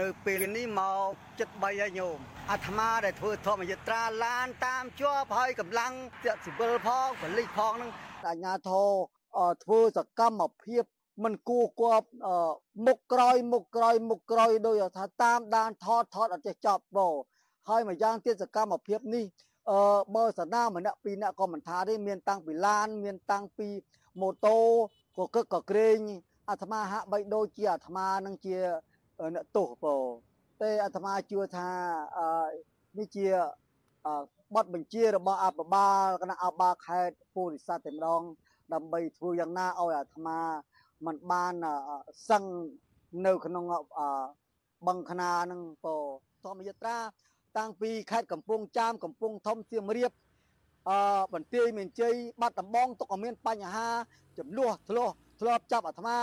នៅពេលនេះមកចិត្ត3ហើយញោមអាត្មាដែលធ្វើធម្មយាត្រាឡានតាមជាប់ហើយកម្លាំងសិវិលផងបលិសផងនឹងអាជ្ញាធរធ្វើសកម្មភាព មិនគួរគប់មុខក្រោយមុខក្រោយមុខក្រោយដោយថាតាមដានថតថតអត់ចេះចប់បោហើយមួយយ៉ាងទៀតសកម្មភាពនេះអឺបើសណាម្នាក់ពីរនាក់ក៏មិនថាទេមានតាំងពីឡាន មានតាំងពីម៉ូតូក៏កឹកក៏ក្រែងអាត្មាហាក់បីដូចជាអាត្មានឹងជាអ្នកទោសពោតែអាត្មាជឿថាអឺនេះជាបទបញ្ជារបស់អបបាលគណៈអបបាលខេត្តពូរិស័ទតែម្ដងដើម្បីធ្វើយ៉ាងណាឲ្យអាត្មា มันបានសឹងនៅក្នុងបឹងខ្នានឹងពោធម្មយត្រា តាំងពីខេត្តកំពង់ចាមកំពង់ធំសៀមរាបអឺបន្ទាយមានជ័យបាត់ដំបងទុកឲ្យមានបញ្ហាចំនួនធ្លាស់ធ្លាប់ចាប់អាត្មា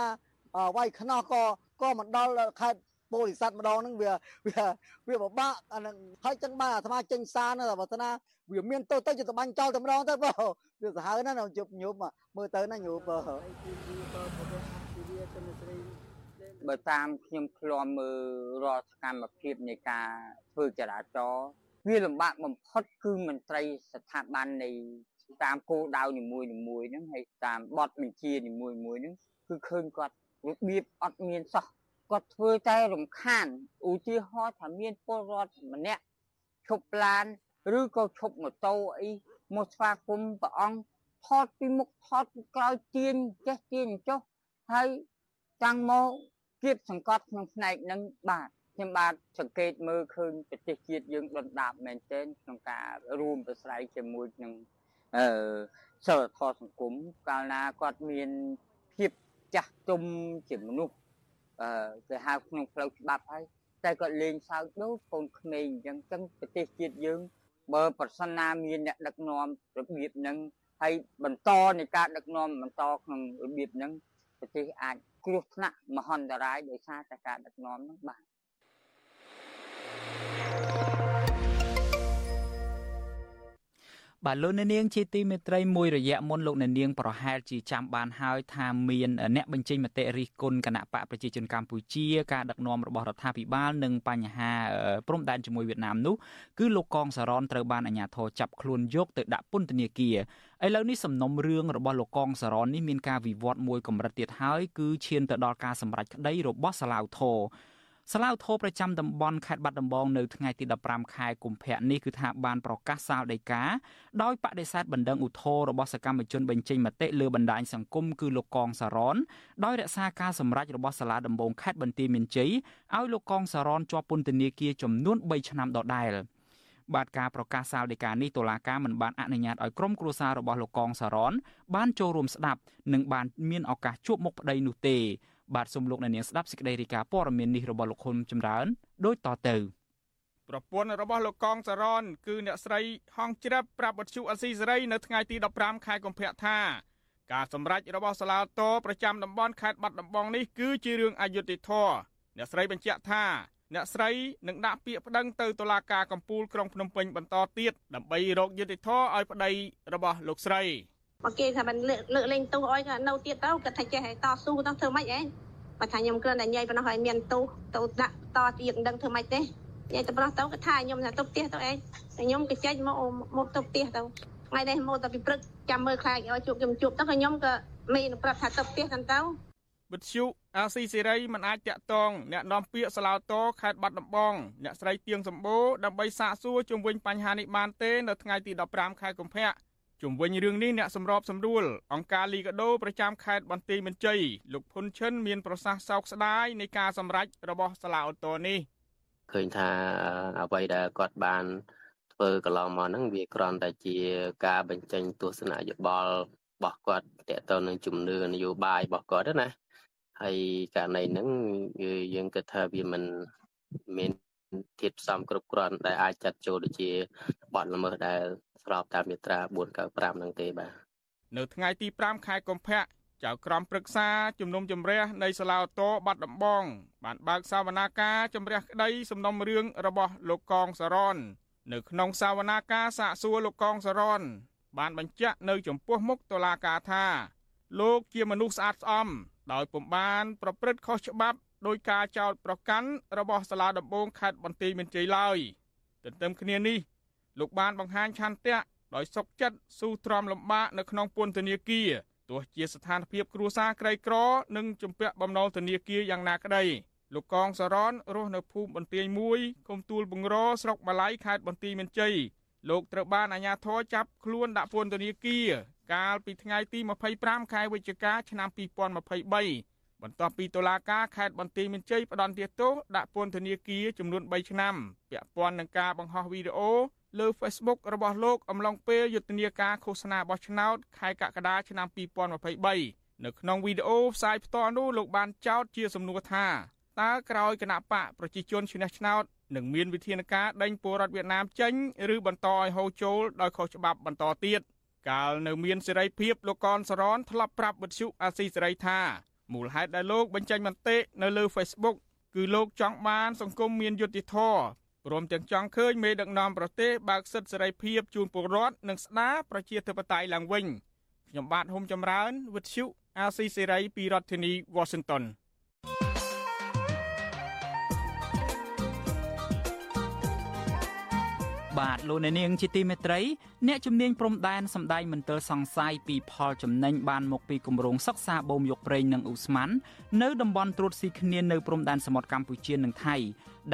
វាយខ្នោះក៏ក៏មិនដល់ខេត្តបរិស័ទម្ដងហ្នឹងវាវាវាពិបាកអានឹងហើយចឹងបានអាត្មាចេញសារនៅបើថាវាមានទៅទៅទៅបាញ់ចោលតែម្ដងទៅបើវាសាហាវណាស់ជប់ញោមមើលទៅណាញោមបើ បើតាមខ្ញុំឃ្លាំមើលរាល់សកម្មភាពនៃការធ្វើចរាចរណ៍វាលំបាកបំផុតគឺមន្ត្រីស្ថាប័ននៃតាមគោលដៅនីមួយនីមួយហ្នឹងហើយតាមបទបញ្ជានីមួយមួយហ្នឹងគឺឃើញគាត់របៀបអត់មានសោះគាត់ធ្វើតែរំខានឧទាហរណ៍ថាមានពលរដ្ឋម្នាក់ឈប់ឡានឬក៏ឈប់ម៉ូតូអីមកស្វាគមន៍ព្រះអង្គថតពីមុខថតពីក្រោយទៀនចេះទៀនចុះហើយតាំងមក គៀបសង្កត់ក្នុងផ្នែកហ្នឹងបាទខ្ញុំបាទសង្កេតមើលឃើញប្រទេសជាតិយើងដុនដាបមែនទែនក្នុងការរួមប្រស្រ័យជាមួយនឹងអឺសិលធម៌សង្គមកាលណាគាត់មានភាពចាស់ទុំជាមនុស្សអឺគេហៅក្នុងផ្លូវច្បាប់ហើយតែគាត់លេងសើចដូចកូនក្មេងអញ្ចឹងចឹងប្រទេសជាតិយើង បើប្រសិនណាមានអ្នកដឹកនាំរបៀបហ្នឹងហើយបន្តនៃការដឹកនាំបន្តក្នុងរបៀបហ្នឹងប្រទេសអាច គ្រោះថ្នាក់មហន្តរាយដោយសារតែការដឹកនាំនោះបាទ បាទលោកអ្នកនាងជាទីមេត្រីមួយរយៈមុនលោកអ្នកនាងប្រហែលជាចាំបានហើយថាមានអ្នកបញ្ចេញមតិរិះគន់គណៈបកប្រជាជនកម្ពុជាការដឹកនាំរបស់រដ្ឋាភិបាលនិងបញ្ហាព្រំដែនជាមួយវៀតណាមនោះគឺលោកកងសរនត្រូវបានអាជ្ញាធរចាប់ខ្លួនយកទៅដាក់ពន្ធនាគារឥឡូវនេះសំណុំរឿងរបស់លោកកងសរននេះមានការវិវត្តមួយកម្រិតទៀតហើយគឺឈានទៅដល់ការសម្រេចក្តីរបស់សាឡាវធរ សាឡាវធោប្រចាំតំបន់ខេត្តបាត់ដំបងនៅថ្ងៃទី15ខែកុម្ភៈនេះគឺថាបានប្រកាសសាលដីកាដោយបដិសេធបណ្ដឹងឧទ្ធររបស់សកម្មជនបញ្ចេញមតិលើបណ្ដាញសង្គមគឺលោកកងសារ៉នដោយរក្សាការសម្រេចរបស់សាលាដំបងខេត្តបន្ទាយមានជ័យឲ្យលោកកងសារ៉នជាប់ពន្ធនាគារចំនួន3ឆ្នាំដដែលបាទការប្រកាសសាលដីកានេះតុលាការមិនបានអនុញ្ញាតឲ្យក្រុមគ្រួសាររបស់លោកកងសារ៉នបានចូលរួមស្ដាប់និងបានមានឱកាសជួបមុខប្តីនោះទេ បាទសូមលោកអ្នកនាងស្ដាប់សេចក្តីរាយការណ៍ព័ត៌មាននេះរបស់លោកហ៊ុនចម្រើនដូចតទៅប្រពន្ធរបស់លោកកងសរនគឺអ្នកស្រីហងជ្រាបប្រាប់បទជូអស៊ីសេរីនៅថ្ងៃទី15ខែកុម្ភៈថាការសម្រេចរបស់សាលាតោប្រចាំតំបន់ខេត្តបាត់ដំបងនេះគឺជារឿងអយុត្តិធម៌អ្នកស្រីបញ្ជាក់ថាអ្នកស្រីនឹងដាក់ពាក្យប្តឹងទៅតុលាការកំពូលក្រុងភ្នំពេញបន្តទៀតដើម្បីរកយុត្តិធម៌ឲ្យប្តីរបស់លោកស្រី បើគេថាមិនលើកលើកលែងទោសអុយក៏នៅទៀតទៅគាត់ថាចេះឲ្យតស៊ូទៅធ្វើម៉េចអេបើថាខ្ញុំគ្រាន់តែញ៉ៃប៉ុណ្ណោះឲ្យមានទោសទៅដាក់តទៀតមិនដឹងធ្វើម៉េចទេញ៉ៃទៅប៉ុណ្ណោះទៅគាត់ថាខ្ញុំថាទៅផ្ទះទៅអេខ្ញុំក៏ចេញមកមកទៅផ្ទះទៅថ្ងៃនេះមកទៅពីព្រឹកចាំមើលខ្លាចឲ្យជួបខ្ញុំជួបទៅក៏ខ្ញុំក៏មានប្រាប់ថាទៅផ្ទះកាន់ទៅវិទ្យុអាស៊ីសេរីមិនអាចតាក់ទងអ្នកនាំពាក្យសាឡាវតខេត្តបាត់ដំបងអ្នកស្រីទៀងសម្បូរដើម្បីសាកសួរជុំវិញបញ្ហានេះបានទេនៅថ្ងៃទី15ខែកុម្ភៈ ជុំវិញរឿងនេះអ្នកសម្របសម្រួលអង្គការលីកាដូប្រចាំខេត្តបន្ទាយមានជ័យលោកភុនឈិនមានប្រសាសន៍សោកស្ដាយនៃការសម្រេចរបស់សាឡាវតនេះឃើញថាអ្វីដែលគាត់បានធ្វើកន្លងមកហ្នឹងវាគ្រាន់តែជាការបញ្ចេញទស្សនៈយោបល់របស់គាត់តទៅនឹងជំនឿនយោបាយរបស់គាត់ណាហើយករណីហ្នឹងយើងគិតថាវាមិនមានធាតផ្សំគ្រប់គ្រាន់ដែលអាចចាត់ចូលទៅជាបទល្មើសដែល ស្របតាមមាត្រា495ហ្នឹងទេបាទនៅថ្ងៃទី5ខែកុម្ភៈចៅក្រមព្រឹក្សាជំនុំជម្រះនៃសាឡាវតបាត់ដំបង បានបើកសវនាការជំរះក្តីសំណុំរឿងរបស់លោកកងសរននៅក្នុងសវនាការសាកសួរលោកកងសរន បានបញ្ជាក់នៅចំពោះមុខតុលាការថា លោកជាមនុស្សស្អាតស្អំដោយពុំបាន ប្រព្រឹត្តខុសច្បាប់ដោយការចោទប្រកាន់របស់សាលាដំបងខេត្តបន្ទាយមានជ័យឡើយទន្ទឹមគ្នានេះ លោកបានបង្ហាញឆន្ទៈដោយសុកចិត្តស៊ូទ្រាំលំបាកនៅក្នុងពន្ធនាគារទោះជាស្ថានភាពគ្រួសារក្រីក្រនិងជំពាក់បំណុលធនាគារយ៉ាងណាក្តីលោកកងសរនរស់នៅភូមិបន្ទាយមួយឃុំទួលបង្រស្រុកម៉ាឡៃខេត្តបន្ទាយមានជ័យលោកត្រូវបានអាជ្ញាធរចាប់ខ្លួនដាក់ពន្ធនាគារកាលពីថ្ងៃទី25ខែវិច្ឆិកាឆ្នាំ2023បន្ទាប់ពីតុលាការខេត្តបន្ទាយមានជ័យផ្តន្ទាទោសដាក់ពន្ធនាគារចំនួន3ឆ្នាំពាក់ព័ន្ធនឹងការបង្ហោះវីដេអូលើ Facebook របស់លោកអំឡុងពេលយុទ្ធនាការឃោសនាបោះឆ្នោតខែកក្កដាឆ្នាំ2023នៅក្នុងវីដេអូផ្សាយផ្ទាល់នោះលោកបានចោទជាសំណួរថាតើក្រោយគណៈបកប្រជាជនឈ្នះឆ្នោតនឹងមានវិធានការដេញពលរដ្ឋវៀតណាមចេញឬបន្តឲ្យហូរចូលដោយខុសច្បាប់បន្តទៀតកាលនៅមានសេរីភាពលោកកនសរនធ្លាប់ប្រាប់វិទ្យុអាស៊ីសេរីថាមូលហេតុដែលលោកបញ្ចេញមតិនៅលើ Facebook គឺលោកចង់បានសង្គមមានយុត្តិធម៌ព្រមទាំងចង់ឃើញមេដឹកនាំប្រទេសបើកសិទ្ធិសេរីភាពជូនពលរដ្ឋនិងស្ដារប្រជាធិបតេយ្យឡើងវិញខ្ញុំបាទហុំចម្រើនវិទ្យុអាស៊ីសេរីពីរដ្ឋធានី Washington បាទលោកអ្នកនាងជាទីមេត្រីអ្នកជំនាញព្រំដែនសម្ដែងមន្ទិលសង្ស័យពីផលចំណេញបានមកពីគម្រោងសិក្សាបូមយកប្រេងនិងអ៊ូស្មាននៅតំបន់ត្រួតស៊ីគ្នានៅព្រំដែនសមុទ្រកម្ពុជានិងថៃ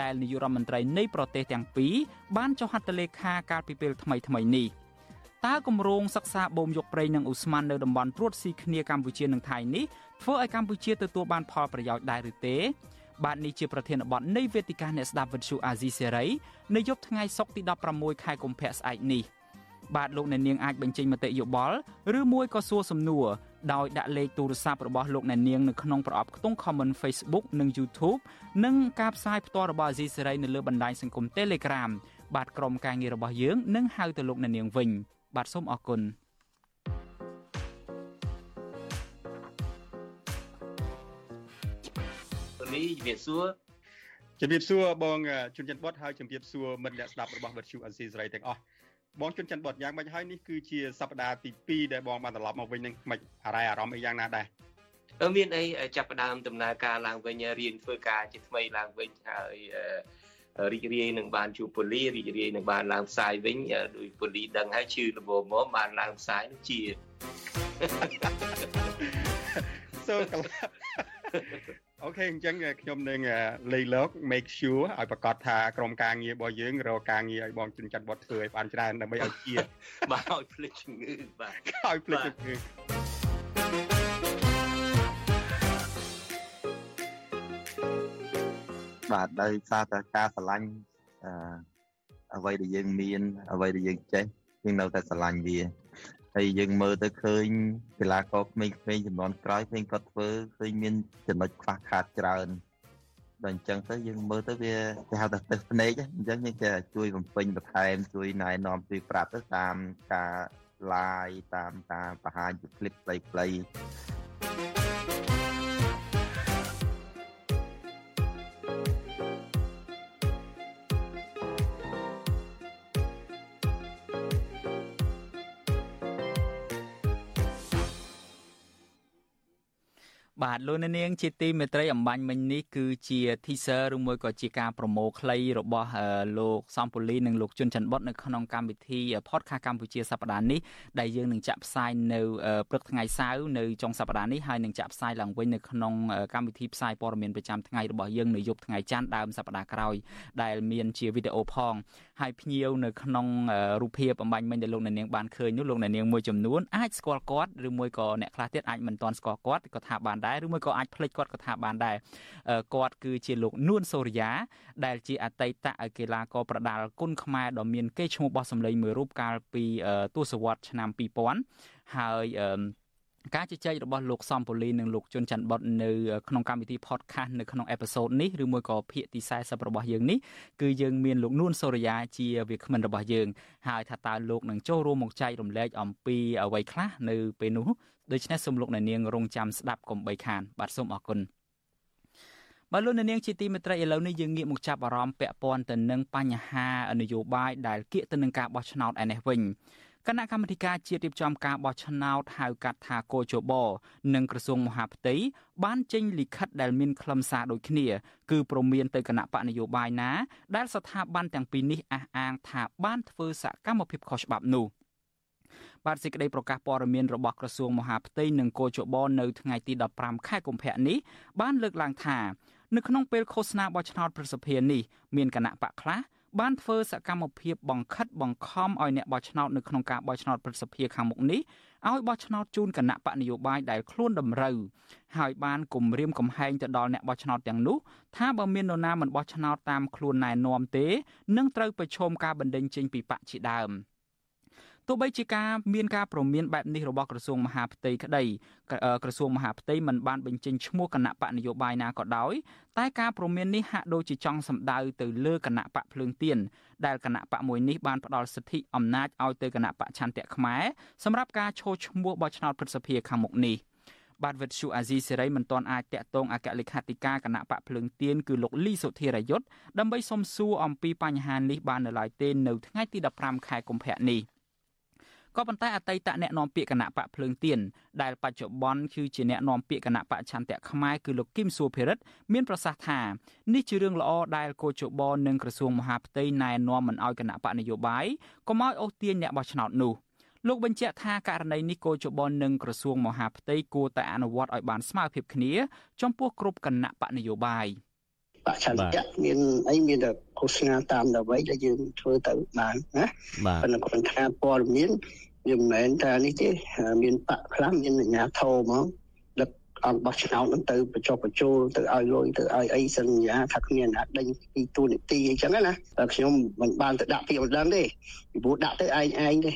ដែលនាយករដ្ឋមន្ត្រីនៃប្រទេសទាំងពីរបានចុះហត្ថលេខាកាលពីពេលថ្មីថ្មីនេះតើគម្រោងសិក្សាបូមយកប្រេងនិងអ៊ូស្មាននៅតំបន់ត្រួតស៊ីគ្នាកម្ពុជានិងថៃនេះធ្វើឲ្យកម្ពុជាទទួលបានផលប្រយោជន៍ដែរឬទេ បាទនេះជាប្រធានបទនៃវេទិកាអ្នកស្ដាប់វិទ្យុអាស៊ីសេរីនៅយប់ថ្ងៃសុក្រទី16ខែកុម្ភៈស្អែកនេះបាទលោកអ្នកនាងអាចបញ្ចេញមតិយោបល់ឬមួយក៏សួរសំណួរដោយដាក់លេខទូរស័ព្ទរបស់លោកអ្នកនាងនៅក្នុងប្រអប់ខ្ទង់ comment Facebook និង YouTube និងការផ្សាយផ្ទាល់របស់អាស៊ីសេរីនៅលើបណ្ដាញសង្គម Telegram បាទក្រុមការងាររបស់យើងនឹងហៅទៅលោកអ្នកនាងវិញបាទសូមអរគុណ នេះជំរាបសួរជំរាបសួរបងជុនច័ន្ទបុតហើយជំរាបសួរមិត្តអ្នកស្ដាប់របស់វិទ្យុអេស៊ីសេរីទាំងអស់បងជុនច័ន្ទបុតយ៉ាងម៉េចហើយនេះគឺជាសប្តាហ៍ទី2ដែលបងបានត្រឡប់មកវិញនឹងមិនអារ៉ៃអារម្មណ៍អីយ៉ាងណាដែរអឺមានអីចាប់ផ្ដើមដំណើរការឡើងវិញរៀនធ្វើការជាថ្មីឡើងវិញហើយរីករាយនឹងបានជួបពូលីរីករាយនឹងបានឡើងផ្សាយវិញដោយពូលីដឹងហើយជឿលបមកបានឡើងផ្សាយនឹងជាសូមកន្ល អូខេអញ្ចឹងខ្ញុំនឹងលេខលោក make sure ឲ្យប្រកាសថាក្រុមការងាររបស់យើងរកការងារឲ្យបងជិនច័ន្ទវត្តធ្វើឲ្យបានច្រើនដើម្បីឲ្យជាបាទឲ្យភ្លេចជំងឺបាទឲ្យភ្លេចជំងឺបាទដោយសារតែការឆ្លាញ់អឺអ្វីដែលយើងមានអ្វីដែលយើងចេះយើងនៅតែឆ្លាញ់វា ហើយយើងមើលទៅឃើញកីឡាករក្មេងៗចំនួនក្រោយឃើញគាត់ធ្វើឃើញមានចំណុចខ្វះខាតច្រើនដល់អញ្ចឹងទៅយើងមើលទៅវាគេហៅថាទឹកភ្នែកអញ្ចឹងយើងគេជួយបំពេញបន្ថែមជួយណែនាំជួយប្រាប់ទៅតាមការ live តាមការបង្ហាញជា clip ខ្លីៗ បបាទលោកនាងជាទីមេត្រីអំបញ្ញមិញនេះគឺជា teaser ឬមួយក៏ជាការប្រម៉ូខ្លីរបស់លោកសំពូលីនិងលោកជុនច័ន្ទបុតនៅក្នុងកម្មវិធី podcast កម្ពុជាសប្តាហ៍នេះដែលយើងនឹងចាក់ផ្សាយនៅព្រឹកថ្ងៃសៅរ៍នៅចុងសប្តាហ៍នេះហើយនឹងចាក់ផ្សាយឡើងវិញនៅក្នុងកម្មវិធីផ្សាយព័ត៌មានប្រចាំថ្ងៃរបស់យើងនៅយប់ថ្ងៃច័ន្ទដើមសប្តាហ៍ក្រោយដែលមានជាវីដេអូផង ហើយភ្ញៀវនៅក្នុងរូបភាពអំបញ្ញមិញដែលលោកនាងបានឃើញនោះលោកនាងមួយចំនួនអាចស្គាល់គាត់ឬមួយក៏អ្នកខ្លះទៀតអាចមិនទាន់ស្គាល់គាត់ក៏ថាបានដែរឬមួយក៏អាចភ្លេចគាត់ក៏ថាបានដែរគាត់គឺជាលោកនួនសូរិយាដែលជាអតីតកីឡាករប្រដាល់គុណខ្មែរដ៏មានកេរ្តិ៍ឈ្មោះបោះសម្លេងមួយរូបកាលពីទសវត្សរ៍ឆ្នាំ2000ហើយ ការជជែករបស់លោកសំពូលីនិងលោកជុនច័ន្ទបុតនៅក្នុងកម្មវិធី podcast នៅក្នុងអេពីសូតនេះឬមួយក៏ភាគទី40របស់យើងនេះគឺយើងមានលោកនួនសូរិយាជាវាគ្មិនរបស់យើងហើយថាតើលោកនឹងចូលរួមមកចែករំលែកអំពីអ្វីខ្លះនៅពេលនោះដូច្នេះសូមលោកអ្នកនាងរងចាំស្ដាប់កុំបីខានបាទសូមអរគុណបើលោកអ្នកនាងជាទីមេត្រីឥឡូវនេះយើងងាកមកចាប់អារម្មណ៍ពាក់ព័ន្ធទៅនឹងបញ្ហានយោបាយដែលគៀកទៅនឹងការបោះឆ្នោតឯនេះវិញ គណៈកម្មាធិការជាតិរៀបចំការបោះឆ្នោតហៅកាត់ថាកោជបនិងក្រសួងមហាផ្ទៃបានចេញលិខិតដែលមានខ្លឹមសារដូចគ្នា គឺព្រមានទៅគណៈបកនយោបាយណា ដែលស្ថាប័នទាំងពីរនេះអះអាងថាបានធ្វើសកម្មភាពខុសច្បាប់នោះ។បាទសេចក្តីប្រកាសព័ត៌មានរបស់ក្រសួងមហាផ្ទៃនិងគោចបនៅថ្ងៃទី15ខែកុម្ភៈនេះបានលើកឡើងថានៅក្នុងពេលឃោសនាបោះឆ្នោតប្រសិទ្ធភាពនេះមានគណៈបកខ្លះ បានធ្វើសកម្មភាពបង្ខិតបង្ខំឲ្យអ្នកបោះឆ្នោតនៅក្នុងការបោះឆ្នោតប្រសិទ្ធភាពខាងមុខនេះឲ្យបោះឆ្នោតជូនគណៈបកនយោបាយដែលខ្លួនតម្រូវហើយបានគំរាមកំហែងទៅដល់អ្នកបោះឆ្នោតទាំងនោះថាបើមាននរណាមិនបោះឆ្នោតតាមខ្លួនណែនាំទេនឹងត្រូវប្រឈមការបណ្តេញចេញពីបកជាដើម។ទោះ បីជាការមានការប្រមានបែបនេះរបស់ក្រសួងមហាផ្ទៃក្តីក្រសួងមហាផ្ទៃមិនបានបញ្ចេញឈ្មោះគណៈបកនយោបាយណាក៏ដោយតែការប្រមាននេះហាក់ដូចជាចង់សម្ដៅទៅលើគណៈបកភ្លើងទៀនដែលគណៈបកមួយនេះបានផ្ដល់សិទ្ធិអំណាចឲ្យទៅគណៈបកឆន្ទៈខ្មែរសម្រាប់ការឈោះឈ្មោះបោះឆ្នោតព្រឹទ្ធសភាខាងមុខនេះបាទវិទ្យុអាស៊ីសេរីមិនទាន់អាចតាក់ទងអគ្គលេខាធិការគណៈបកភ្លើងទៀនគឺលោកលីសុធិរយុទ្ធដើម្បីសុំសួរអំពីបញ្ហានេះបាននៅឡើយទេនៅថ្ងៃទី15ខែកុម្ភៈនេះ ក៏ប៉ុន្តែអតីតអ្នកនាំពាក្យគណៈបកភ្លើងទៀនដែលបច្ចុប្បន្នគឺជាអ្នកនាំពាក្យគណៈបកឆន្ទៈខ្មែរគឺលោកគឹមសួភិរិទ្ធមានប្រសាសន៍ថានេះជារឿងល្អដែលកោជបនិងក្រសួងមហាផ្ទៃណែនាំមិនអោយគណៈបកនយោបាយកុំឲ្យអូសទាញអ្នកបោះឆ្នោតនោះលោកបញ្ជាក់ថាករណីនេះកោជបនិងក្រសួងមហាផ្ទៃគួរតែអនុវត្តឲ្យបានស្មើភាពគ្នា ចំពោះគ្រប់គណៈបកនយោបាយ បច្ឆន្ទៈមានអីមានតែឃោសនាតាមដើម្បីដែលយើងធ្វើទៅបានណាប៉ុន្តែគាត់ថាព័ត៌មានវាមិនមែនថានេះទេមានបកខ្លះមានអាញាធោហ្មងដឹកអង្គបោះឆ្នោតនឹងទៅបញ្ចុះបញ្ចូលទៅឲ្យលុយទៅឲ្យអីសន្យាថាគ្មានអ្នកដេញពីទូនីតិអីចឹងណាតែខ្ញុំមិនបានទៅដាក់ពាក្យមិនដឹងទេពីព្រោះដាក់ទៅឯងឯងទេ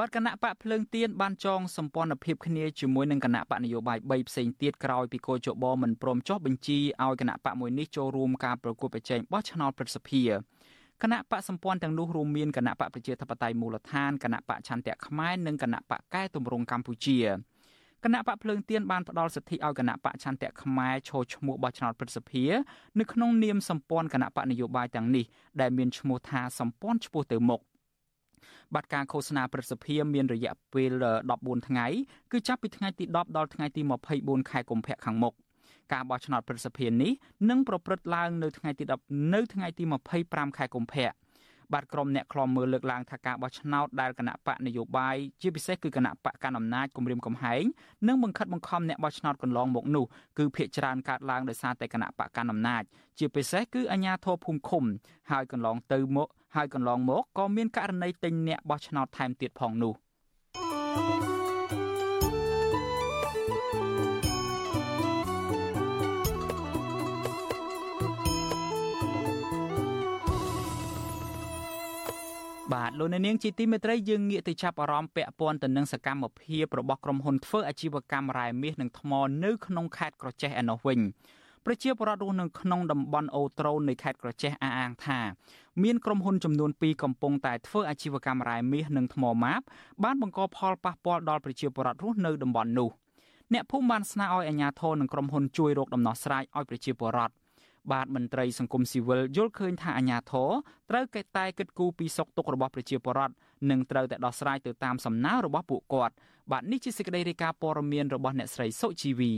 បាទគណៈបកភ្លើងទៀនបានចងសម្ព័ន្ធភាពគ្នាជាមួយនឹងគណៈបកនយោបាយ3ផ្សេងទៀតក្រោយពីកោជបមិនព្រមចុះបញ្ជីឲ្យគណៈបកមួយនេះចូលរួមការប្រគល់ប្រជែងបោះឆ្នោតព្រឹទ្ធសភាគណៈបកសម្ព័ន្ធទាំងនោះរួមមានគណៈបកប្រជាធិបតេយ្យមូលដ្ឋានគណៈបកឆន្ទៈខ្មែរនិងគណៈបកកែតម្រង់កម្ពុជាគណៈបកភ្លើងទៀនបានផ្ដល់សិទ្ធិឲ្យគណៈបកឆន្ទៈខ្មែរឈរឈ្មោះបោះឆ្នោតព្រឹទ្ធសភានៅក្នុងនាមសម្ព័ន្ធគណៈបកនយោបាយទាំងនេះដែលមានឈ្មោះថាសម្ព័ន្ធឆ្ពោះទៅមុខ បាត់ការឃោសនាព្រឹទ្ធសភាមានរយៈពេល14ថ្ងៃគឺចាប់ពីថ្ងៃទី10ដល់ថ្ងៃទី24ខែកុម្ភៈខាងមុខការបោះឆ្នោតព្រឹទ្ធសភានេះនឹងប្រព្រឹត្តឡើងនៅថ្ងៃទី10នៅថ្ងៃទី25ខែកុម្ភៈ បាទក្រុមអ្នកខ្លំមើលលើកឡើងថាការបោះឆ្នោតដែលគណៈបកនយោបាយជាពិសេសគឺគណៈបកកណ្ដាលអំណាចគម្រាមកំហែងនិងបង្ខិតបង្ខំអ្នកបោះឆ្នោតកន្លងមកនោះគឺភាកច្រើនកើតឡើងដោយសារតែគណៈបកកណ្ដាលអំណាចជាពិសេសគឺអាជ្ញាធរភូមិឃុំហើយកន្លងទៅមកហើយកន្លងមកក៏មានករណីទិញអ្នកបោះឆ្នោតថែមទៀតផងនោះ thank you បាទលោកអ្នកនាងជាទីមេត្រីយើងងាកទៅចាប់អារម្មណ៍ពាក់ព័ន្ធទៅនឹងសកម្មភាពរបស់ក្រុមហ៊ុនធ្វើអាជីវកម្មរ៉ែមាសនិងថ្មនៅក្នុងខេត្តក្រចេះឯណោះវិញប្រជាពលរដ្ឋរស់នៅក្នុងតំបន់អូត្រូននៃខេត្តក្រចេះអះអាងថាមានក្រុមហ៊ុនចំនួន2កំពុងតែធ្វើអាជីវកម្មរ៉ែមាសនិងថ្មម៉ាបបានបង្កផលប៉ះពាល់ដល់ប្រជាពលរដ្ឋរស់នៅតំបន់នោះអ្នកភូមិបានស្នើឲ្យអាជ្ញាធរនិងក្រុមហ៊ុនជួយរកដំណោះស្រាយឲ្យប្រជាពលរដ្ឋ បាទមន្ត្រីសង្គមស៊ីវិលយល់ឃើញថាអាញាធរត្រូវកែតែគិតគូរពីសុខទុក្ខរបស់ប្រជាពលរដ្ឋនិងត្រូវតែដោះស្រាយទៅតាមសំណើរបស់ពួកគាត់បាទនេះជាសេចក្តីរាយការណ៍ព័ត៌មានរបស់អ្នកស្រីសុជីវី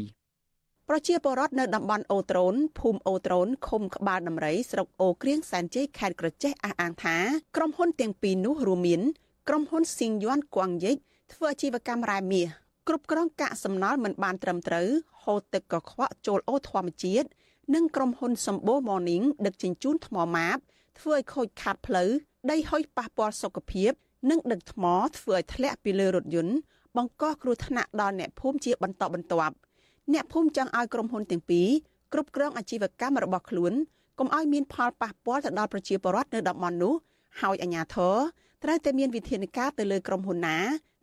ប្រជាពលរដ្ឋនៅតំបន់អូត្រូនភូមិអូត្រូនឃុំក្បាលដំរីស្រុកអូក្រៀងសែនជ័យខេត្តក្រចេះអះអាងថាក្រុមហ៊ុនទាំងពីរនោះរួមមានក្រុមហ៊ុនស៊ីងយ័នគួងយិចធ្វើអាជីវកម្មរ៉ែមាសគ្រប់គ្រងកាកសំណល់មិនបានត្រឹមត្រូវហូរទឹកកខ្វក់ចូលអូធម្មជាតិ និងក្រុមហ៊ុនសម្បូរ Morning ដឹកជញ្ជូនថ្មម៉ាបធ្វើឲ្យខូចខាតផ្លូវដីហុយប៉ះពាល់សុខភាព និងដឹកថ្មធ្វើឲ្យធ្លាក់ពីលើរថយន្តបង្កគ្រោះថ្នាក់ដល់អ្នកភូមិជាបន្តបន្ទាប់អ្នកភូមិចង់ឲ្យក្រុមហ៊ុនទាំងពីរគ្រប់គ្រងអាជីវកម្មរបស់ខ្លួនកុំឲ្យមានផលប៉ះពាល់ទៅដល់ប្រជាពលរដ្ឋនៅតំបន់នោះហើយអាជ្ញាធរត្រូវតែមានវិធានការទៅលើក្រុមហ៊ុនណា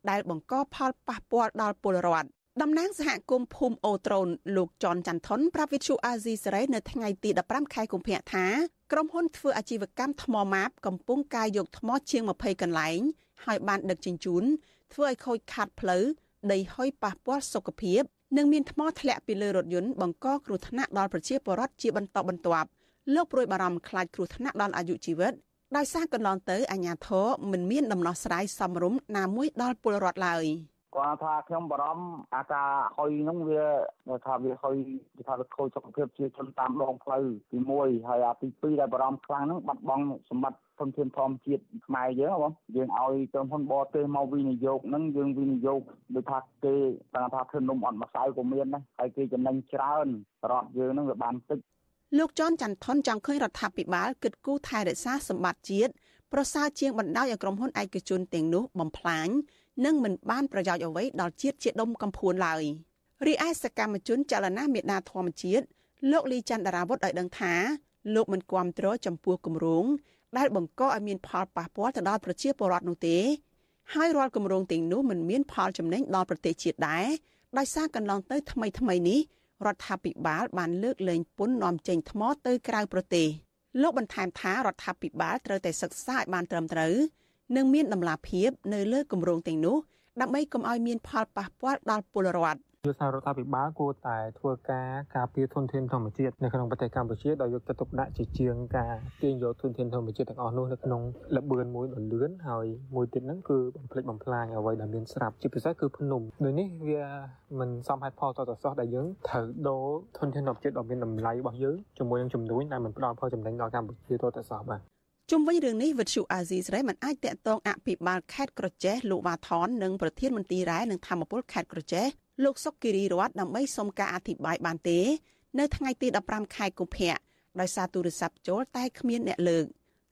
ដែលបង្កផលប៉ះពាល់ដល់ពលរដ្ឋ តំណាងសហគមន៍ភូមិអូត្រូនលោកចនច័ន្ទថនប្រាប់វិទ្យុអាស៊ីសេរីនៅថ្ងៃទី15ខែកុម្ភៈថាក្រុមហ៊ុនធ្វើអាជីវកម្មថ្មម៉ាបកំពុងការយកថ្មជាង20កន្លែងហើយបានដឹកជញ្ជូនធ្វើឲ្យខូចខាតផ្លូវដីហុយប៉ះពាល់សុខភាពនិងមានថ្មធ្លាក់ពីលើរថយន្តបង្កគ្រោះថ្នាក់ដល់ប្រជាពលរដ្ឋជាបន្តបន្ទាប់លោកព្រួយបារម្ភខ្លាចគ្រោះថ្នាក់ដល់អាយុជីវិតដោយសារកន្លងទៅអាជ្ញាធរមិនមានដំណោះស្រាយសមរម្យណាមួយដល់ពលរដ្ឋឡើយ គាត់ថាខ្ញុំបារម្ភអាការហុយហ្នឹងវាថាវាហុយគេថាវាខូចសុខភាពជាជនតាមដងផ្លូវទី1ហើយអាទី2ដែលបារម្ភខ្លាំងហ្នឹងបាត់បង់សម្បត្តិធនធានធម្មជាតិខ្មែរយើងបងយើងឲ្យក្រុមហ៊ុនបរទេសមកវិនិយោគហ្នឹងយើងវិនិយោគដូចថាគេតាមថាធ្វើនំអត់ម្សៅក៏មានដែរហើយគេចំណេញច្រើនរដ្ឋយើងហ្នឹងវាបានតិចលោកចនច័ន្ទថនចង់ឃើញរដ្ឋាភិបាលគិតគូរថែរក្សាសម្បត្តិជាតិប្រសើរជាងបណ្ដោយឲ្យក្រុមហ៊ុនឯកជនទាំងនោះបំផ្លាញ និងមិនបានប្រយោជន៍អ្វីដល់ជាតិជាដុំកំភួនឡើយរីឯសកម្មជនចលនាមេដាធម្មជាតិលោកលីច័ន្ទរាវុធឲ្យដឹងថាលោកមិនគាំទ្រចំពោះគម្រោងដែលបង្កឲ្យមានផលប៉ះពាល់ទៅដល់ប្រជាពលរដ្ឋនោះទេហើយរាល់គម្រោងទាំងនោះមិនមានផលចំណេញដល់ប្រទេសជាតិដែរដោយសារកន្លងទៅថ្មីថ្មីនេះរដ្ឋាភិបាលបានលើកលែងពន្ធនាំចេញថ្មទៅក្រៅប្រទេសលោកបន្ថែមថារដ្ឋាភិបាលត្រូវតែសិក្សាឲ្យបានត្រឹមត្រូវ និងមានដំណាភាពនៅលើគម្រោងទាំងនោះដើម្បីកុំឲ្យមានផលប៉ះពាល់ដល់ពលរដ្ឋយុទ្ធសាស្ត្ររដ្ឋាភិបាលគួរតែធ្វើការការពារធនធានធម្មជាតិនៅក្នុងប្រទេសកម្ពុជាដោយយកចិត្តទុកដាក់ជាជាងការទាញយកធនធានធម្មជាតិទាំងអស់នោះនៅក្នុងលបឿនមួយដ៏លឿនហើយមួយទៀតហ្នឹងគឺបំផ្លិចបំផ្លាញអ្វីដែលមានស្រាប់ជាពិសេសគឺភ្នំដូចនេះវាមិនសមហេតុផលតទៅសោះដែលយើងត្រូវដូរធនធានធម្មជាតិដ៏មានតម្លៃរបស់យើងជាមួយនឹងចំនួនដែលមិនផ្ដល់ផលចំណេញដល់កម្ពុជាតទៅសោះបាទ ជុំវិញរឿងនេះវិទ្យុអាស៊ីសេរីមិនអាចតាក់ទងអភិបាលខេត្តក្រចេះលោកវ៉ាថននិងប្រធានមន្ទីររ៉ែនិងធម្មពលខេត្តក្រចេះលោកសុកគិរីរតដើម្បីសុំការអធិប្បាយបានទេនៅថ្ងៃទី15ខែកុម្ភៈដោយសារទូរស័ព្ទចូលតែគ្មានអ្នកលើក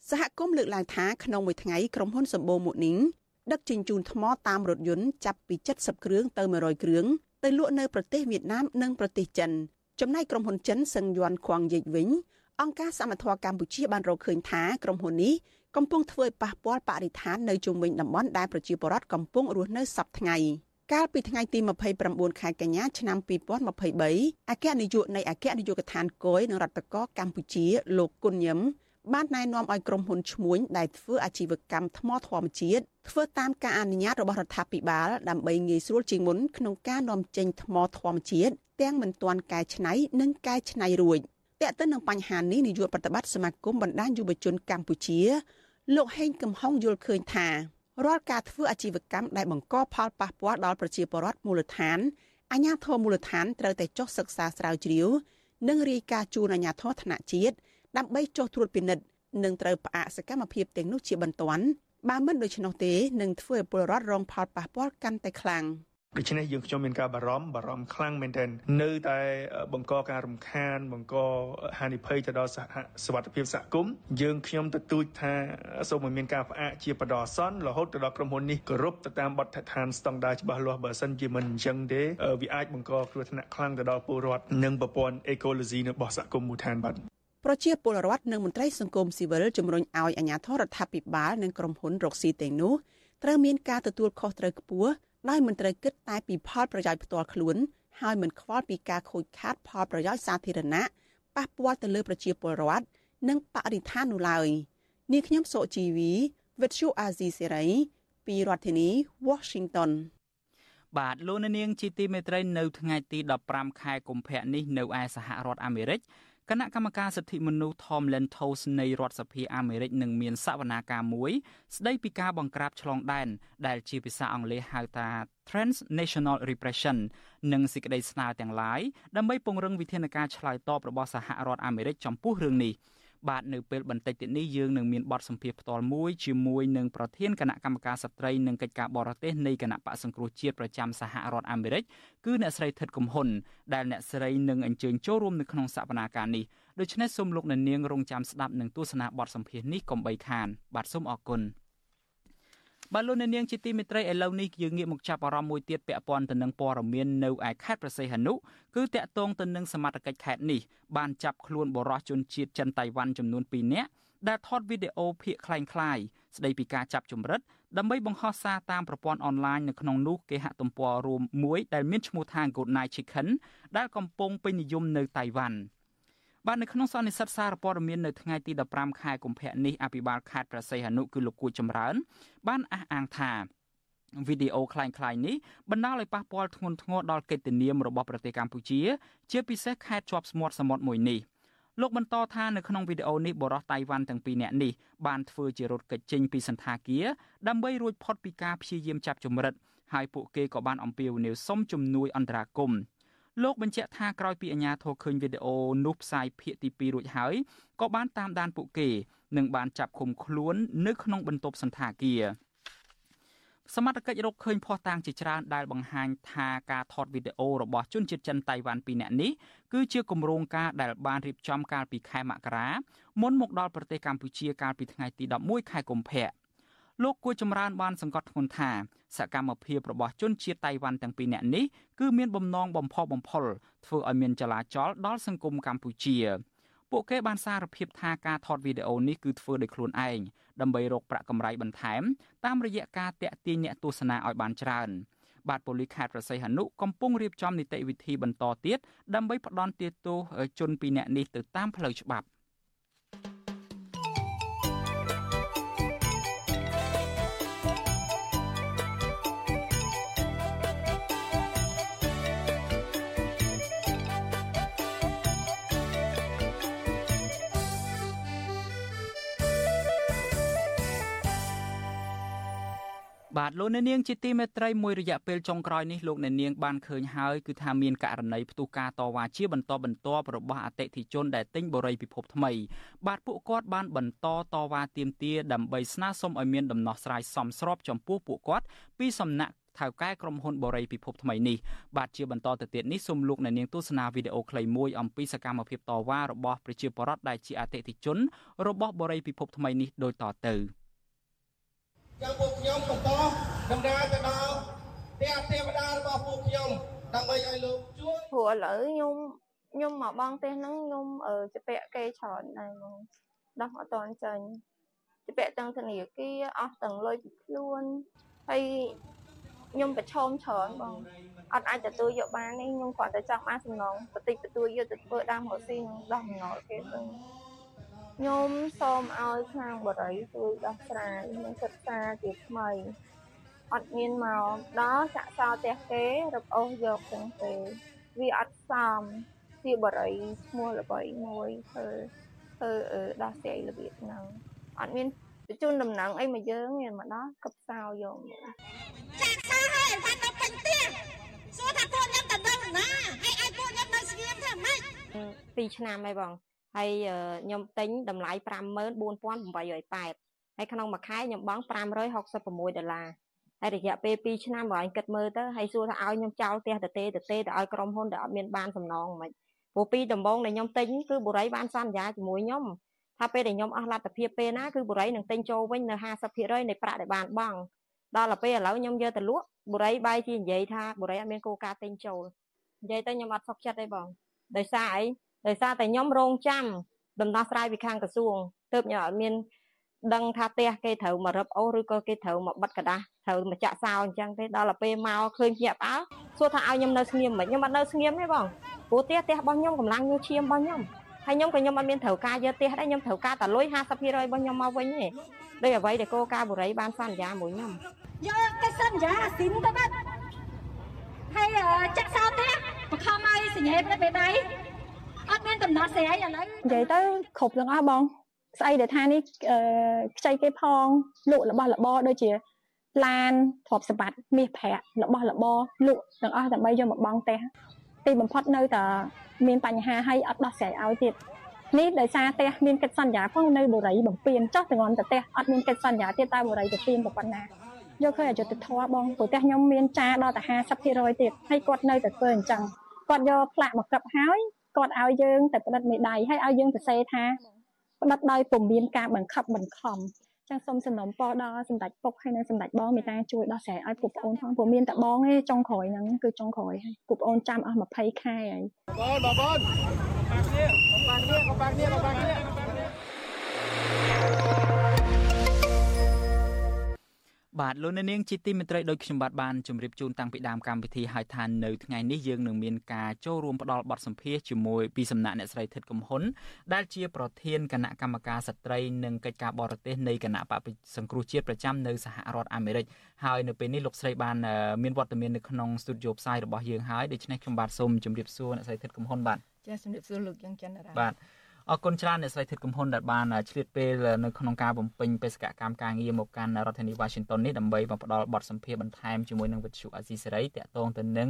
សហគមន៍លើកឡើងថាក្នុងមួយថ្ងៃក្រុមហ៊ុនសម្បូរមុនីងដឹកជញ្ជូនថ្មតាមរថយន្តចាប់ពី70គ្រឿងទៅ100គ្រឿងទៅលក់នៅប្រទេសវៀតណាមនិងប្រទេសចិនចំណែកក្រុមហ៊ុនចិនសឹងយ័នខ្វាងយិចវិញ អង្គការសមត្ថកិច្ចកម្ពុជាបានរកឃើញថាក្រុមហ៊ុននេះកំពុងធ្វើឲ្យប៉ះពាល់បរិស្ថាននៅជុំវិញតំបន់ដែលប្រជាពលរដ្ឋកំពុងរស់នៅសពថ្ងៃកាលពីថ្ងៃទី29ខែកញ្ញាឆ្នាំ2023អគ្គនាយកនៃអគ្គនាយកដ្ឋានគយនឹងរដ្ឋកោកម្ពុជា លោកគុណញឹមបានណែនាំឲ្យក្រុមហ៊ុនឈ្មួញដែលធ្វើអាជីវកម្មថ្មធម្មជាតិធ្វើតាមការអនុញ្ញាតរបស់រដ្ឋាភិបាលដើម្បីងាយស្រួលជាងមុនក្នុងការនាំចេញថ្មធម្មជាតិទាំងមិនទាន់កែច្នៃនិងកែច្នៃរួច តើទៅនឹងបញ្ហានេះនាយកប្រតិបត្តិសមាគមបណ្ដាញយុវជនកម្ពុជា លោកហេងកំហុងយល់ឃើញថារាល់ការធ្វើអាជីវកម្មដែលបង្កផលប៉ះពាល់ដល់ប្រជាពលរដ្ឋមូលដ្ឋានអាជ្ញាធរមូលដ្ឋានត្រូវតែចុះសិក្សាស្រាវជ្រាវនិងរាយការណ៍ជូនអាជ្ញាធរថ្នាក់ជាតិដើម្បីចុះត្រួតពិនិត្យនិងត្រូវផ្អាកសកម្មភាពទាំងនោះជាបន្ទាន់បើមិនដូច្នោះទេនឹងធ្វើឲ្យពលរដ្ឋរងផលប៉ះពាល់កាន់តែខ្លាំង។ ដូច្នេះយើងខ្ញុំមានការបារម្ភបារម្ភខ្លាំងមែនទែននៅតែបង្កការរំខាន បង្កហានិភ័យទៅដល់សហសវត្ថិភាពសហគមន៍យើងខ្ញុំទទូចថាសូមឲ្យមានការផ្អាកជាបដិសន្នរហូតទៅដល់ក្រុមហ៊ុននេះគោរពទៅតាមបទដ្ឋានស្តង់ដារច្បាស់លាស់បើសិនជាមិនអញ្ចឹងទេវាអាចបង្កគ្រោះថ្នាក់ខ្លាំងទៅដល់ពលរដ្ឋនិងប្រព័ន្ធអេកូឡូស៊ីរបស់សហគមន៍មូលដ្ឋានបាទប្រជាពលរដ្ឋនិងមន្ត្រីសង្គមស៊ីវិលជំរុញឲ្យអាជ្ញាធររដ្ឋាភិបាលនិងក្រុមហ៊ុនរកស៊ីទាំងនោះត្រូវមានការទទួលខុសត្រូវខ្ពស់ ដោយមិនត្រូវគិតតែពីផលប្រយោជន៍ផ្ទាល់ខ្លួនហើយមិនខ្វល់ពីការខូចខាតផលប្រយោជន៍សាធារណៈប៉ះពាល់ទៅលើប្រជាពលរដ្ឋនិងបរិស្ថាននោះឡើយនាងខ្ញុំសុជីវី Virtual Azizi Serai ពីរដ្ឋធានី Washington បាទលោកនាងជាទីមេត្រីនៅថ្ងៃទី15ខែកុម្ភៈនេះនៅឯសហរដ្ឋអាមេរិក គណៈកម្មការសិទ្ធិមនុស្ស Tom Lantos នៃរដ្ឋសភាអាមេរិកនឹងមានសវនាការមួយស្ដីពីការបង្ក្រាបឆ្លងដែនដែលជាភាសាអង់គ្លេសហៅថា Transnational Repression និងសេចក្តីស្នើទាំងឡាយដើម្បីពង្រឹងវិធានការឆ្លើយតបរបស់សហរដ្ឋអាមេរិកចំពោះរឿងនេះ។ បាទនៅពេលបន្តិចទៀតនេះយើងនឹងមានបទសម្ភាសន៍ផ្ទាល់មួយជាមួយនឹងប្រធានគណៈកម្មការស្ត្រីនិងកិច្ចការបរទេសនៃគណៈបកសង្គ្រោះជាតិប្រចាំសហរដ្ឋអាមេរិកគឺអ្នកស្រីថិតកំហ៊ុនដែលអ្នកស្រីនឹងអញ្ជើញចូលរួមនៅក្នុងសវនាការនេះដូច្នេះសូមលោកអ្នកនាងរងចាំស្ដាប់និងទស្សនាបទសម្ភាសន៍នេះកុំបីខានបាទសូមអរគុណ។ បាទលោកអ្នកនាងជាទីមេត្រីឥឡូវនេះយើងងាកមកចាប់អារម្មណ៍មួយទៀតពាក់ព័ន្ធទៅនឹងព័ត៌មាននៅឯខេត្តប្រសេះហនុគឺតាក់ទងទៅនឹងសមត្ថកិច្ចខេត្តនេះបានចាប់ខ្លួនបរិសុទ្ធជនជាតិចិនតៃវ៉ាន់ចំនួន2នាក់ដែលថតវីដេអូភាគคล้ายៗស្ដីពីការចាប់ជំរិតដើម្បីបង្ហោះសារតាមប្រព័ន្ធអនឡាញនៅក្នុងនោះគេហទំព័ររួមមួយដែលមានឈ្មោះថា Good Night Chicken ដែលកំពុងពេញនិយមនៅតៃវ៉ាន់។ បាទនៅក្នុងសន្និសីទសារព័ត៌មាននៅថ្ងៃទី15ខែកុម្ភៈនេះអភិបាលខេត្តប្រស័យហនុគឺលោកគួចចម្រើនបានអះអាងថាវីដេអូคล้ายៗនេះបណ្ដាលឲ្យប៉ះពាល់ធ្ងន់ធ្ងរដល់កិត្តិនាមរបស់ប្រទេសកម្ពុជា ជាពិសេសខេត្តជាប់ស្មាត់សមុទ្រមួយនេះលោកបន្តថានៅក្នុងវីដេអូនេះបរិសុទ្ធតៃវ៉ាន់ទាំងពីរនាក់នេះបានធ្វើជារត់គេចចេញពីសន្តាគារដើម្បីរួចផុតពីការព្យាយាមចាប់ចម្រិតហើយពួកគេក៏បានអំពាវនាវសុំជំនួយអន្តរាគមន៍ លោកបញ្ជាក់ថាក្រោយពីអាជ្ញាធរឃើញវីដេអូនោះផ្សាយភាគទី2រួចហើយក៏បានតាមដានពួកគេនិងបានចាប់ឃុំខ្លួននៅក្នុងបន្ទប់សន្តាគារសមត្ថកិច្ចរកឃើញភស្តុតាងជាច្រើនដែលបង្ហាញថាការថតវីដេអូរបស់ជនជាតិចិនតៃវ៉ាន់ពីរនាក់នេះគឺជាគម្រោងការដែលបានរៀបចំកាលពីខែមករាមុនមកដល់ប្រទេសកម្ពុជាកាលពីថ្ងៃទី11ខែកុម្ភៈ លោកគួរចម្រើនបានសង្កត់ធ្ងន់ថាសកម្មភាពរបស់ជនជាតិតៃវ៉ាន់ទាំងពីរនាក់នេះគឺមានបំណងបំផុសបំផុលធ្វើឲ្យមានចលាចលដល់សង្គមកម្ពុជាពួកគេបានសារភាពថាការថតវីដេអូនេះគឺធ្វើដោយខ្លួនឯងដើម្បីរកប្រាក់កម្រៃបន្ថែមតាមរយៈការតាក់ទាញអ្នកទស្សនាឲ្យបានច្រើនបាទប៉ូលីសខេត្តប្រស័យហនុកំពុងរៀបចំនីតិវិធីបន្តទៀតដើម្បីផ្ដន់ទោសជនពីរនាក់នេះទៅតាមផ្លូវច្បាប់ បាទលោកអ្នកនាងជាទីមេត្រីមួយរយៈពេលចុងក្រោយនេះលោកអ្នកនាងបានឃើញហើយគឺថាមានករណីផ្ទុះការតវ៉ាជាបន្តបន្ទាប់របស់អតិថិជនដែលទិញបូរីពិភពថ្មី បាទពួកគាត់បានបន្តតវ៉ាទាមទារដើម្បីស្នើសុំឲ្យមានដំណោះស្រាយសមស្របចំពោះពួកគាត់ពីសំណាក់ថៅកែក្រុមហ៊ុនបូរីពិភពថ្មីនេះបាទជាបន្តទៅទៀតនេះសូមលោកអ្នកនាងទស្សនាវីដេអូខ្លីមួយអំពីសកម្មភាពតវ៉ារបស់ប្រជាពលរដ្ឋដែលជាអតិថិជនរបស់បូរីពិភពថ្មីនេះដូចតទៅ។ ចឹងពួកខ្ញុំបន្តដំណើរទៅដល់ផ្ទះទេវតារបស់ពួកខ្ញុំដើម្បីឲ្យលោកជួយព្រោះឥឡូវខ្ញុំខ្ញុំមកបងផ្ទះហ្នឹងខ្ញុំជពាក់គេច្រើនដែរហ្មងដោះអត់តន់ចាញ់ជពាក់ទាំងធនាគារអស់ទាំងលុយពីខ្លួនហើយខ្ញុំប្រឈមច្រើនបងអត់អាចទទួលយកបាននេះខ្ញុំគ្រាន់តែចង់បានសំណងបន្តិចបន្តួចយកទៅធ្វើដើមរកស៊ីខ្ញុំដោះបំណុលគេទៅ ខ្ញុំសូមឲ្យខាងបរិយជួយដោះស្រាយនិងសិក្សាជាថ្មីអត់មានមកដល់ចាក់សោផ្ទះគេរឹបអូសយកទាំងទេវាអត់សមជាបរិយឈ្មោះល្បីមួយធ្វើធ្វើដោះស្រាយរបៀបហ្នឹងអត់មានបញ្ជូនដំណឹងអីមកយើងមានមកដល់កັບសោយកចាក់សោហើយបានដល់ពេញផ្ទះសួរថាពួកខ្ញុំទៅដល់ណាហើយឲ្យពួកខ្ញុំនៅស្ងៀមធ្វើម៉េច2ឆ្នាំហើយបង ហើយខ្ញុំទិញតម្លៃ54880ហើយក្នុងមួយខែខ្ញុំបង់566ដុល្លារហើយរយៈពេល2ឆ្នាំបើអញគិតមើលទៅហើយសួរថាឲ្យខ្ញុំចោលផ្ទះទៅទេទៅទេទៅឲ្យក្រុមហ៊ុនដែលអត់មានបានសំណងមិនព្រោះពីដំបូងដែលខ្ញុំទិញគឺបុរីបានសន្យាជាមួយខ្ញុំថាពេលដែលខ្ញុំអស់លទ្ធភាពពេលណាគឺបុរីនឹងទិញចូលវិញនៅ50%នៃប្រាក់ដែលបានបង់ដល់ទៅពេលឥឡូវខ្ញុំយកទៅលក់បុរីបែរជានិយាយថាបុរីអត់មានគោលការណ៍ទិញចូលនិយាយទៅខ្ញុំអត់សុខចិត្តទេបងដោយសារអី ដោយសារតែខ្ញុំរងចាំដំណោះស្រាយពីខាងក្រសួងទើបខ្ញុំអត់មានដឹងថាផ្ទះគេត្រូវមករឹបអូសឬក៏គេត្រូវមកបិទกระดาษត្រូវមកចាក់សោអញ្ចឹងទេដល់ទៅពេលមកឃើញភ្ញាក់ផ្អើលសួរថាឲ្យខ្ញុំនៅស្ងៀមមិនខ្ញុំអត់នៅស្ងៀមទេបងព្រោះផ្ទះផ្ទះរបស់ខ្ញុំកម្លាំងញើឈាមរបស់ខ្ញុំហើយខ្ញុំក៏ខ្ញុំអត់មានត្រូវការយកផ្ទះដែរខ្ញុំត្រូវការតែលុយ50%របស់ខ្ញុំមកវិញទេដោយអ្វីដែលគោលការណ៍បុរីបានសន្យាមួយខ្ញុំយកតែសន្យាអាស៊ីនទៅបាត់ហើយចាក់សោផ្ទះបខំឲ្យសញ្ញេប្រេបដៃ អត់មានដំណោះស្រាយឥឡូវនិយាយទៅគ្រប់ទាំងអស់បងស្អីដែលថានេះខ្ចីគេផងលក់របស់របរដូចជាឡានទ្រព្យសម្បត្តិមាសប្រាក់របស់របរលក់ទាំងអស់ដើម្បីយកមកបង់ផ្ទះទីបំផុតនៅតែមានបញ្ហាហើយអត់ដោះស្រាយឲ្យទៀតនេះដោយសារផ្ទះមានកិច្ចសន្យាផងនៅបរិយបំពេញចោះទាំងអន់តែផ្ទះអត់មានកិច្ចសន្យាទៀតតែបរិយទៅទៀមប៉ុណ្ណាយកឃើញអយុត្តិធម៌បងព្រោះផ្ទះខ្ញុំមានចាដល់តែ50%ទៀតហើយគាត់នៅតែធ្វើអញ្ចឹងគាត់យកផ្លាកមកកឹបហើយ គាត់ឲ្យយើងតែផ្តិតមេដៃហើយឲ្យយើងទៅសេថាផ្តិតដោយពុំមានការបង្ខិបបង្ខំចឹងសូមសំណូមពរដល់សម្ដេចពុកហើយនិងសម្ដេចបងមេតាជួយដោះស្រាយឲ្យពួកប្អូនផងព្រោះមានតែបងឯងចុងក្រោយហ្នឹងគឺចុងក្រោយហើយពួកប្អូនចាំអស់20ខែហើយបងបងបងបាក់នេះបាក់នេះបាក់នេះបាក់នេះ បាទលោកអ្នកនាងជាទីមេត្រីដោយខ្ញុំបាទបានជម្រាបជូនតាំងពីដើមកម្មវិធីហើយថានៅថ្ងៃនេះយើងនឹងមានការចូលរួមផ្ដល់បទសម្ភាសជាមួយពីសំណាក់អ្នកស្រីធិតកំហ៊ុនដែលជាប្រធានគណៈកម្មការស្ត្រីនិងកិច្ចការបរទេសនៃគណៈបព្វសង្គ្រោះជាតិប្រចាំនៅសហរដ្ឋអាមេរិកហើយនៅពេលនេះលោកស្រីបានមានវត្តមាននៅក្នុងស្ទូឌីយោផ្សាយរបស់យើងហើយដូច្នេះខ្ញុំបាទសូមជម្រាបសួរអ្នកស្រីធិតកំហ៊ុនបាទចាជម្រាបសួរលោកយ៉ាងច័ន្ទរាបាទ អរគុណច្រើនអ្នកស្រីធិតកំហ៊ុនដែលបានឆ្លៀតពេលនៅក្នុងការបំពេញបេសកកម្មការងារមកកាន់រដ្ឋធានី Washington នេះដើម្បីមកផ្ដល់បទសម្ភាសន៍បន្ថែមជាមួយនឹងវិទ្យុអាស៊ីសេរីតាក់ទងទៅនឹង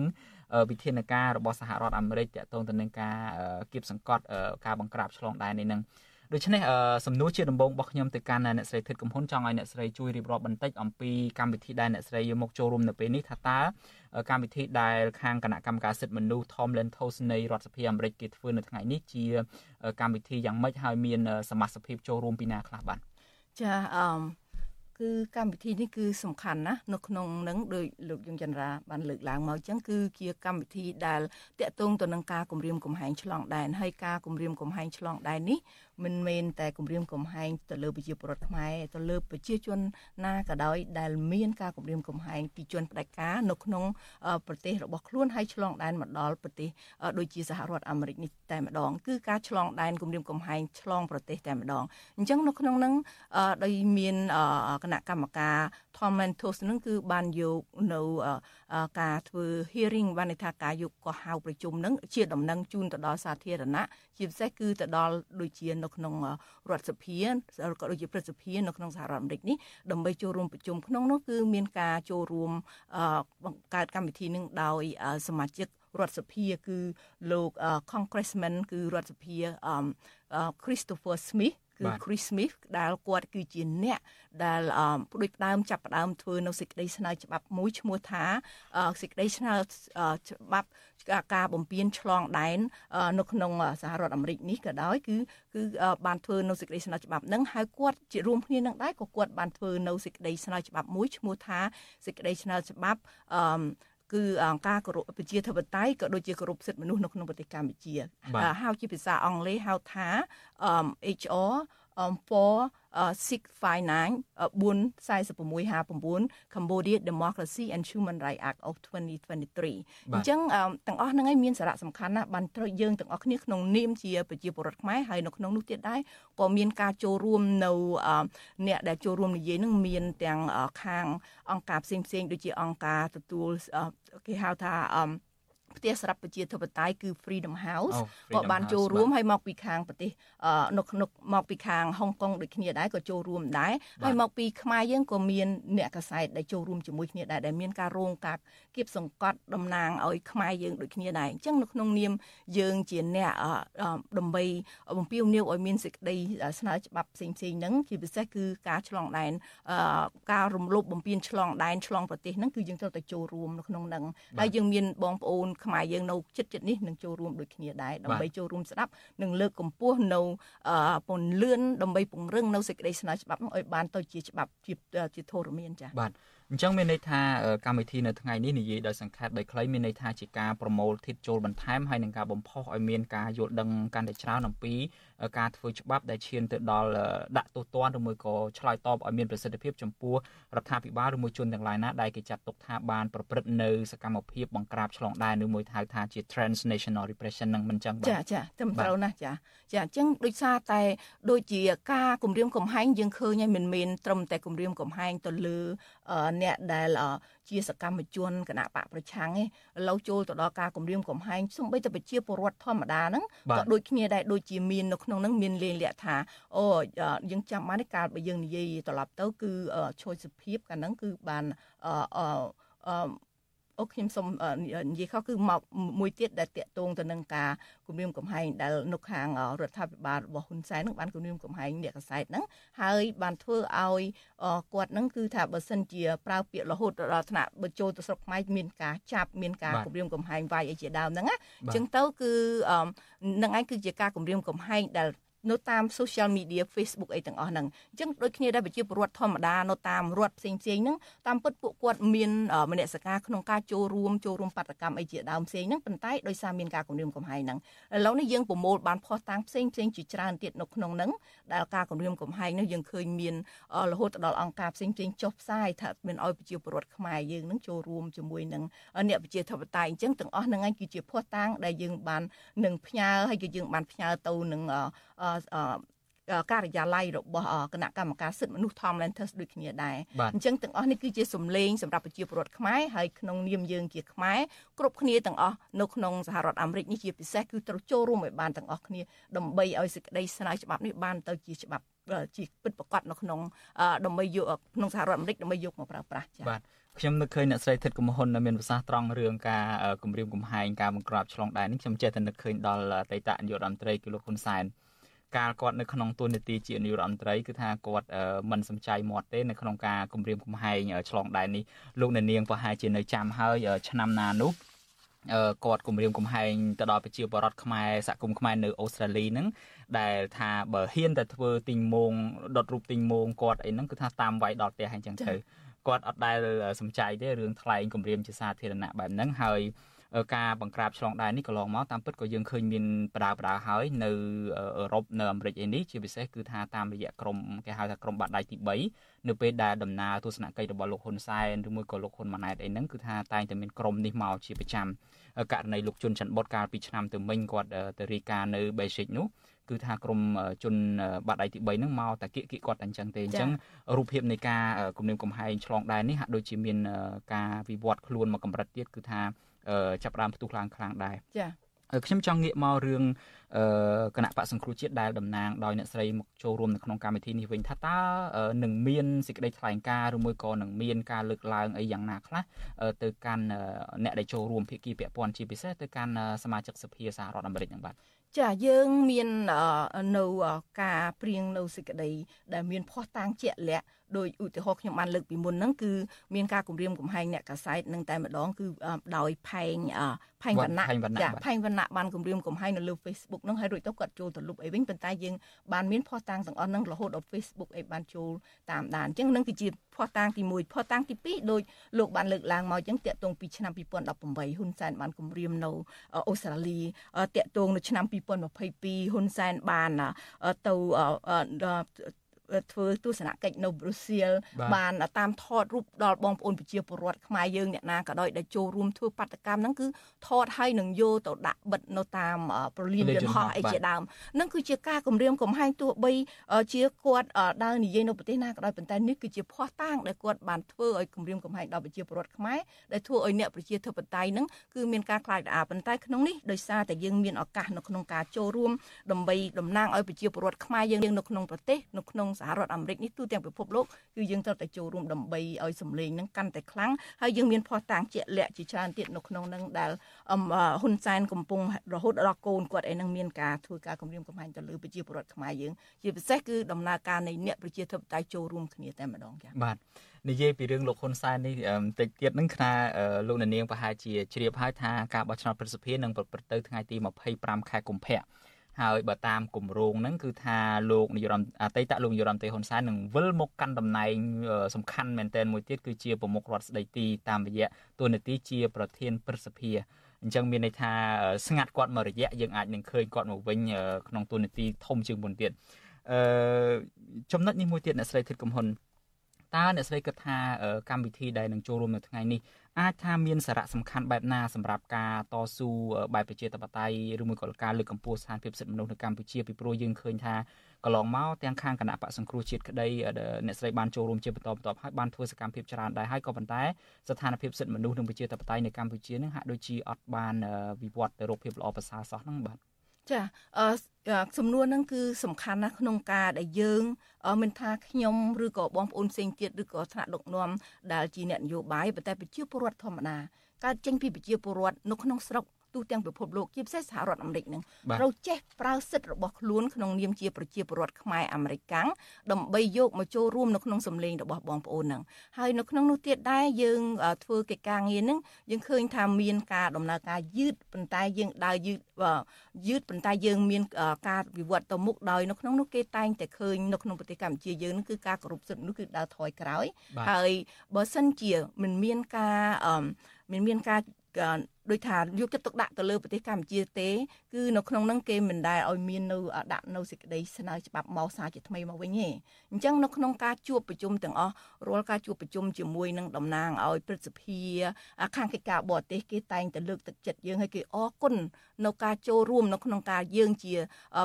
វិធានការរបស់សហរដ្ឋអាមេរិកតាក់ទងទៅនឹងការគៀបសង្កត់ការបង្ក្រាបឆ្លងដែននេះនឹងដូច្នេះសំណួរជាដំបូងរបស់ខ្ញុំទៅកាន់អ្នកស្រីធិតកំហ៊ុនចង់ឲ្យអ្នកស្រីជួយរៀបរាប់បន្តិចអំពីកម្មវិធីដែលអ្នកស្រីយកមកចូលរួមនៅពេលនេះថាតើ កម្មវិធីដែលខាងគណៈកម្មការសិទ្ធិមនុស្ស Tom Lantos នៃរដ្ឋសភាអាមេរិកគេធ្វើនៅថ្ងៃនេះជាកម្មវិធីយ៉ាងម៉េចហើយមានសមាជិកភាពចូលរួមពីណាខ្លះបាទចាអឺគឺកម្មវិធីនេះគឺសំខាន់ណាស់នៅក្នុងនឹងដោយលោកយងចន្ទរាបានលើកឡើងមកអញ្ចឹងគឺជាកម្មវិធីដែលតាក់ទងទៅនឹងការគម្រាមកំហែងឆ្លងដែនហើយការគម្រាមកំហែងឆ្លងដែននេះ មិនមែនតែគម្រាមកំហែងទៅលើប្រជាពលរដ្ឋខ្មែរទៅលើប្រជាជនណាក៏ដោយដែលមានការគម្រាមកំហែងពីជនផ្ដាច់ការនៅក្នុងប្រទេសរបស់ខ្លួនហើយឆ្លងដែនមកដល់ប្រទេសដូចជាសហរដ្ឋអាមេរិកនេះតែម្ដងគឺការឆ្លងដែនគម្រាមកំហែងឆ្លងប្រទេសតែម្ដងអញ្ចឹងនៅក្នុងនឹងដោយមានគណៈកម្មការ Tom Mentos នឹងគឺបានយកនៅ ការធ្វើ hearing បានន័យថាការយកកោះហៅប្រជុំនឹងជាដំណឹងជូនទៅដល់សាធារណៈជាពិសេសគឺទៅដល់ដូចជានៅក្នុងរដ្ឋសភាក៏ដូចជាព្រឹទ្ធសភានៅក្នុងសហរដ្ឋអាមេរិកនេះដើម្បីចូលរួមប្រជុំក្នុងនោះគឺមានការចូលរួមបង្កើតកម្មវិធីនឹងដោយសមាជិករដ្ឋសភាគឺលោក Congressman គឺរដ្ឋសភា Christopher Smith គឺ Chris Smith ដែលគាត់គឺជាអ្នកដែលដូចផ្ដើមចាប់ផ្ដើមធ្វើនៅសេចក្តីស្នើច្បាប់មួយឈ្មោះថាសេចក្តីស្នើច្បាប់ការបំពេញឆ្លងដែននៅក្នុងសហរដ្ឋអាមេរិកនេះក៏ដោយគឺគឺបានធ្វើនៅសេចក្តីស្នើច្បាប់ហ្នឹងហើយគាត់ជារួមគ្នានឹងដែរក៏គាត់បានធ្វើនៅសេចក្តីស្នើច្បាប់មួយឈ្មោះថាសេចក្តីស្នើច្បាប់អឺ គឺការគោរពប្រជាធិបតេយ្យក៏ដូចជាគោរពសិទ្ធិមនុស្សនៅក្នុងប្រទេសកម្ពុជាហៅជាភាសាអង់គ្លេសហៅថា HR 4659 44659 Cambodia Democracy and Human Rights Act of 2023អញ្ចឹងទាំងអស់ហ្នឹងឯងមានសារៈសំខាន់ណាស់បានត្រូវយើងទាំងអស់គ្នាក្នុងនាមជាប្រជាពលរដ្ឋខ្មែរហើយនៅក្នុងនោះទៀតដែរក៏មានការចូលរួមនៅអ្នកដែលចូលរួមនិយាយហ្នឹងមានទាំងខាងអង្គការផ្សេងផ្សេងដូចជាអង្គការទទួលគេហៅថា ផ្ទះសម្រាប់ប្រជាធិបតេយ្យគឺ Freedom House ក៏បានចូលរួមហើយមកពីខាងប្រទេសនៅក្នុងមកពីខាងហុងកុងដូចគ្នាដែរក៏ចូលរួមដែរហើយមកពីខ្មែរយើងក៏មានអ្នកកសែតដែលចូលរួមជាមួយគ្នាដែរដែលមានការរងការគៀបសង្កត់តំណាងឲ្យខ្មែរយើងដូចគ្នាដែរអញ្ចឹងនៅក្នុងនាមយើងជាអ្នកដើម្បីបំពេញនាវឲ្យមានសេចក្តីស្នើច្បាប់ផ្សេងផ្សេងហ្នឹងជាពិសេសគឺការឆ្លងដែនការរំលោភបំពានឆ្លងដែនឆ្លងប្រទេសហ្នឹងគឺយើងត្រូវតែចូលរួមនៅក្នុងហ្នឹងហើយយើងមានបងប្អូនខ្មែរយើងនៅចិត្តចិត្តនេះនឹងចូលរួមដូចគ្នាដែរដើម្បីចូលរួមស្ដាប់និងលើកកម្ពស់នៅពន្លឿនដើម្បីពង្រឹងនៅសេចក្តីស្នើច្បាប់នោះឲ្យបានទៅជាច្បាប់ជាជាធរមានចា៎បាទអញ្ចឹងមានន័យថាកម្មវិធីនៅថ្ងៃនេះនិយាយដោយសង្ខេបដោយខ្លីមានន័យថាជាការប្រមូលធិតចូលបន្ថែមហើយនឹងការបំផុសឲ្យមានការយល់ដឹងកាន់តែច្រើនអំពី ការធ្វើច្បាប់ដែលឈានទៅដល់ដាក់ទោសទណ្ឌឬមួយក៏ឆ្លើយតបឲ្យមានប្រសិទ្ធភាពចំពោះរដ្ឋាភិបាលឬមួយជនទាំងឡាយណាដែលគេចាត់ទុកថាបានប្រព្រឹត្តនៅសកម្មភាពបង្ក្រាបឆ្លងដែនឬមួយហៅថាជា transnational repression នឹងមិនចឹងបាទចាចាត្រឹមត្រូវណាស់ចាចាអញ្ចឹងដូចសារតែដូចជាការគម្រាមកំហែងយើងឃើញហើយមិនមែនត្រឹមតែគម្រាមកំហែងទៅលើអ្នកដែល ជាសកម្មជនគណៈបកប្រឆាំងឯឥឡូវចូលទៅដល់ការគម្រាមកំហែងសូម្បីតែប្រជាពលរដ្ឋធម្មតាហ្នឹងក៏ដូចគ្នាដែរដូចជាមាននៅក្នុងហ្នឹងមានលេងលក្ខថាអូយើងចាំបានកាលបើយើងនិយាយត្រឡប់ទៅគឺឈុយសុភាពកាលហ្នឹងគឺបានអឺ អូខ្ញុំសូមនិយាយខុសគឺមកមួយទៀតដែលតាក់ទងទៅនឹងការគម្រាមកំហែងដែលនៅខាងរដ្ឋាភិបាលរបស់ហ៊ុនសែននឹងបានគម្រាមកំហែងអ្នកកសែតហ្នឹងហើយបានធ្វើឲ្យគាត់ហ្នឹងគឺថាបើសិនជាប្រើពាក្យរហូតដល់ថ្នាក់បើចូលទៅស្រុកខ្មែរមានការចាប់មានការគម្រាមកំហែងវាយអីជាដើមហ្នឹងណាអញ្ចឹងទៅគឺនឹងឯងគឺជាការគម្រាមកំហែងដែល នៅតាម social media Facebook អីទាំងអស់ហ្នឹងអញ្ចឹងដូចគ្នាដែរប្រជាពលរដ្ឋធម្មតានៅតាមរដ្ឋផ្សេងផ្សេងហ្នឹងតាមពិតពួកគាត់មានមនសិការក្នុងការចូលរួមចូលរួមបាតកម្មអីជាដើមផ្សេងហ្នឹងប៉ុន្តែដោយសារមានការគំរាមកំហែងហ្នឹងឥឡូវនេះយើងប្រមូលបានផុសតាំងផ្សេងផ្សេងជាច្រើនទៀតនៅក្នុងហ្នឹងដែលការគំរាមកំហែងហ្នឹងយើងឃើញមានរហូតដល់អង្គការផ្សេងផ្សេងចុះផ្សាយថាមានឲ្យប្រជាពលរដ្ឋខ្មែរយើងហ្នឹងចូលរួមជាមួយនឹងអ្នកប្រជាធិបតេយ្យអញ្ចឹងទាំងអស់ហ្នឹងឯងគឺជាផុសតាំងដែលយើងបាននឹងផ្ញើហើយក៏យើងបានផ្ញើទៅនឹងការិយាល័យរបស់គណៈកម្មការសិទ្ធិមនុស្ស Tom Lantos ដូចគ្នាដែរអញ្ចឹងទាំងអស់នេះគឺជាសម្លេងសម្រាប់ប្រជាពលរដ្ឋខ្មែរហើយក្នុងនាមយើងជាខ្មែរគ្រប់គ្នាទាំងអស់នៅក្នុងសហរដ្ឋអាមេរិកនេះជាពិសេសគឺត្រូវចូលរួមឲ្យបានទាំងអស់គ្នាដើម្បីឲ្យសេចក្តីស្នើច្បាប់នេះបានទៅជាច្បាប់ជាពិតប្រាកដនៅក្នុងដើម្បីយកក្នុងសហរដ្ឋអាមេរិកដើម្បីយកមកប្រើប្រាស់ចា៎បាទខ្ញុំនឹកឃើញអ្នកស្រីធិតកំហ៊ុនមានប្រសាសន៍ត្រង់រឿងការគម្រាមកំហែងការបង្ក្រាបឆ្លងដែននេះខ្ញុំចេះតែនឹកឃើញដល់អតីតនាយករដ្ឋមន្ត្រីគឺលោកហ៊ុនសែន កាលគាត់នៅក្នុងទូនាទីជានាយករដ្ឋមន្ត្រីគឺថាគាត់មិនសំចៃមាត់ទេនៅក្នុងការគម្រាមកំហែងឆ្លងដែននេះលោកអ្នកនាងប្រហែលជានៅចាំហើយឆ្នាំណានោះគាត់គម្រាមកំហែងទៅដល់ប្រជាពលរដ្ឋខ្មែរសហគមន៍ខ្មែរនៅអូស្ត្រាលីហ្នឹងដែលថាបើហ៊ានតែធ្វើទីងមងដុតរូបទីងមងគាត់អីហ្នឹងគឺថាតាមវាយដល់ផ្ទះអញ្ចឹងទៅគាត់អត់ដែលសំចៃទេរឿងថ្លែងគម្រាមជាសាធារណៈបែបហ្នឹងហើយ ការបង្ក្រាបឆ្លងដែននេះកន្លងមកតាមពិតក៏យើងឃើញមានបដាបដាហើយនៅអឺរ៉ុបនៅអាមេរិកឯនេះជាពិសេសគឺថាតាមរយៈក្រុមគេហៅថាក្រុមបាតដៃទី3នៅពេលដែលដំណើរទស្សនកិច្ចរបស់លោកហ៊ុនសែនឬមួយក៏លោកហ៊ុនម៉ាណែតអីហ្នឹងគឺថាតែងតែមានក្រុមនេះមកជាប្រចាំករណីលោកជុនច័ន្ទបុតកាលពីឆ្នាំទៅមិញគាត់ទៅរីកានៅ Basic នោះគឺថាក្រមជនបាត់ដៃទី3ហ្នឹងមកតាគៀកគៀកគាត់តែអញ្ចឹងទេអញ្ចឹងរូបភាពនៃការគំរាមកំហែងឆ្លងដែននេះហាក់ដូចជាមានការវិវត្តខ្លួនមកកម្រិតទៀតគឺថា ចាប់ដើមផ្ទុះឡើងខ្លាំងដែរចាខ្ញុំចង់ងាកមករឿងគណៈបកសង្គ្រោះជាតិដែលតំណាងដោយអ្នកស្រីមកចូលរួមនៅក្នុងកម្មវិធីនេះវិញថាតើនឹងមានសេចក្តីថ្លែងការណ៍ឬមួយក៏នឹងមានការលើកឡើងអីយ៉ាងណាខ្លះទៅកាន់អ្នកដែលចូលរួមភាគីពាក់ព័ន្ធជាពិសេសទៅកាន់សមាជិកសភាសហរដ្ឋអាមេរិកហ្នឹងបាទចាយើងមាននៅការព្រៀងនៅសេចក្តីដែលមានភ័ស្តុតាងជាក់លាក់ ដោយឧទាហរណ៍ខ្ញុំបានលើកពីមុនហ្នឹងគឺមានការគម្រាមកំហែងអ្នកកាសែតនឹងតែម្ដងគឺដោយផែងផែងវណ្ណៈចាផែងវណ្ណៈបានគម្រាមកំហែងនៅលើ Facebook ហ្នឹងហើយរួចទៅគាត់ចូលទៅលុបអីវិញប៉ុន្តែយើងបានមានភ័ស្តុតាងទាំងអស់ហ្នឹងរហូតដល់ Facebook អីបានចូលតាមដានអញ្ចឹងនឹងគឺជាភ័ស្តុតាងទី1ភ័ស្តុតាងទី2ដោយលោកបានលើកឡើងមកអញ្ចឹងតាក់ទងពីឆ្នាំ2018ហ៊ុនសែនបានគម្រាមនៅអូស្ត្រាលីតាក់ទងនៅឆ្នាំ2022ហ៊ុនសែនបានទៅ ធ្វើទស្សនកិច្ចនៅប្រូសៀលបានតាមថតរូបដល់បងប្អូនប្រជាពលរដ្ឋខ្មែរយើងអ្នកណាក៏ដោយដែលចូលរួមធ្វើបាតកម្មហ្នឹងគឺថតឲ្យនឹងយកទៅដាក់បិទនៅតាមប្រលានយន្តហោះអីជាដើមហ្នឹងគឺជាការគម្រាមកំហែងទោះបីជាគាត់ដើរនិយាយនៅប្រទេសណាក៏ដោយប៉ុន្តែនេះគឺជាភ័ស្តុតាងដែលគាត់បានធ្វើឲ្យគម្រាមកំហែងដល់ប្រជាពលរដ្ឋខ្មែរដែលធ្វើឲ្យអ្នកប្រជាធិបតេយ្យហ្នឹងគឺមានការខ្លាចរអាប៉ុន្តែក្នុងនេះដោយសារតែយើងមានឱកាសនៅក្នុងការចូលរួមដើម្បីតំណាងឲ្យប្រជាពលរដ្ឋខ្មែរយើងនៅក្នុងប្រទេសនៅក្នុងសហរដ្ឋអាមេរិកនេះទូទាំងពិភពលោកគឺយើងត្រូវតែចូលរួមដើម្បីឲ្យសម្លេងហ្នឹងកាន់តែខ្លាំងហើយយើងមានភ័ស្តុតាងជាក់លាក់ជាច្រើនទៀតនៅក្នុងហ្នឹងដែលហ៊ុនសែនកំពុងរហូតដល់កូនគាត់ឯហ្នឹងមានការធ្វើការគម្រាមកំហែងទៅលើប្រជាពលរដ្ឋខ្មែរយើងជាពិសេសគឺដំណើរការនៃអ្នកប្រជាធិបតេយ្យចូលរួមគ្នាតែម្ដងចា៎បាទនិយាយពីរឿងលោកហ៊ុនសែននេះបន្តិចទៀតហ្នឹងថាលោកនាងប្រហែលជាជ្រាបហើយថាការបោះឆ្នោតប្រសិទ្ធភាពនឹងប្រព្រឹត្តទៅថ្ងៃទី25ខែកុម្ភៈ ហើយបើតាមគម្រោងហ្នឹងគឺថាលោកនាយរដ្ឋអតីតលោកនាយរដ្ឋមន្ត្រីហ៊ុនសែននឹងវិលមកកាន់តំណែងសំខាន់មែនទែនមួយទៀតគឺជាប្រមុខរដ្ឋស្ដីទីតាមរយៈតួនាទីជាប្រធានព្រឹទ្ធសភាអញ្ចឹងមានន័យថាស្ងាត់គាត់មករយៈយើងអាចនឹងឃើញគាត់មកវិញក្នុងតួនាទីធំជាងមុនទៀតអឺចំណុចនេះមួយទៀតអ្នកស្រីធិតកំហ៊ុនតើអ្នកស្រីគិតថាកម្មវិធីដែលនឹងចូលរួមនៅថ្ងៃនេះ អាចថាមានសារៈសំខាន់បែបណាសម្រាប់ការតស៊ូបែបប្រជាធិបតេយ្យឬមួយក៏ការលើកកម្ពស់ស្ថានភាពសិទ្ធិមនុស្សនៅកម្ពុជាពីព្រោះយើងឃើញថាកន្លងមកទាំងខាងគណៈបកសង្គ្រោះជាតិក្តីអ្នកស្រីបានចូលរួមជាបន្តបន្ទាប់ហើយបានធ្វើសកម្មភាពច្រើនដែរហើយក៏ប៉ុន្តែស្ថានភាពសិទ្ធិមនុស្សនិងប្រជាធិបតេយ្យនៅកម្ពុជានឹងហាក់ដូចជាអត់បានវិវត្តទៅរកភាពល្អប្រសើរសោះហ្នឹងបាទ ចាអឺសំណួរហ្នឹងគឺសំខាន់ណាស់ក្នុងការដែលយើងមិនថាខ្ញុំឬក៏បងប្អូនផ្សេងទៀតឬក៏ថ្នាក់ដឹកនាំដែលជាអ្នកនយោបាយប៉ុន្តែប្រជាពលរដ្ឋធម្មតាកើតចេញពីប្រជាពលរដ្ឋនៅក្នុងស្រុក ទូទាំងពិភពលោកជាពិសេសសហរដ្ឋអាមេរិកនឹងត្រូវចេះប្រើសិទ្ធិរបស់ខ្លួនក្នុងនាមជាប្រជាពលរដ្ឋខ្មែរអាមេរិកកាំងដើម្បីយកមកចូលរួមនៅក្នុងសម្លេងរបស់បងប្អូននឹងហើយនៅក្នុងនោះទៀតដែរយើងធ្វើកិច្ចការងារនឹងយើងឃើញថាមានការដំណើរការយឺតប៉ុន្តែយើងដើរយឺតយឺតប៉ុន្តែយើងមានការវិវត្តទៅមុខដោយនៅក្នុងនោះគេតែងតែឃើញនៅក្នុងប្រទេសកម្ពុជាយើងនឹងគឺការគោរពសិទ្ធិនោះគឺដើរថយក្រោយហើយបើសិនជាមិនមានការមិនមានការដូចថាយកចិត្តទុកដាក់ទៅលើប្រទេសកម្ពុជាទេគឺនៅក្នុងហ្នឹងគេមិនដែលឲ្យមាននៅដាក់នៅសេចក្តីស្នើច្បាប់មកសារជាថ្មីមកវិញទេអញ្ចឹងនៅក្នុងការជួបប្រជុំទាំងអស់រាល់ការជួបប្រជុំជាមួយនឹងតំណាងឲ្យព្រឹទ្ធសភាខាងកិច្ចការបរទេសគេតែងតែលើកទឹកចិត្តយើងឲ្យគេអរគុណនៅការចូលរួមនៅក្នុងការយើងជា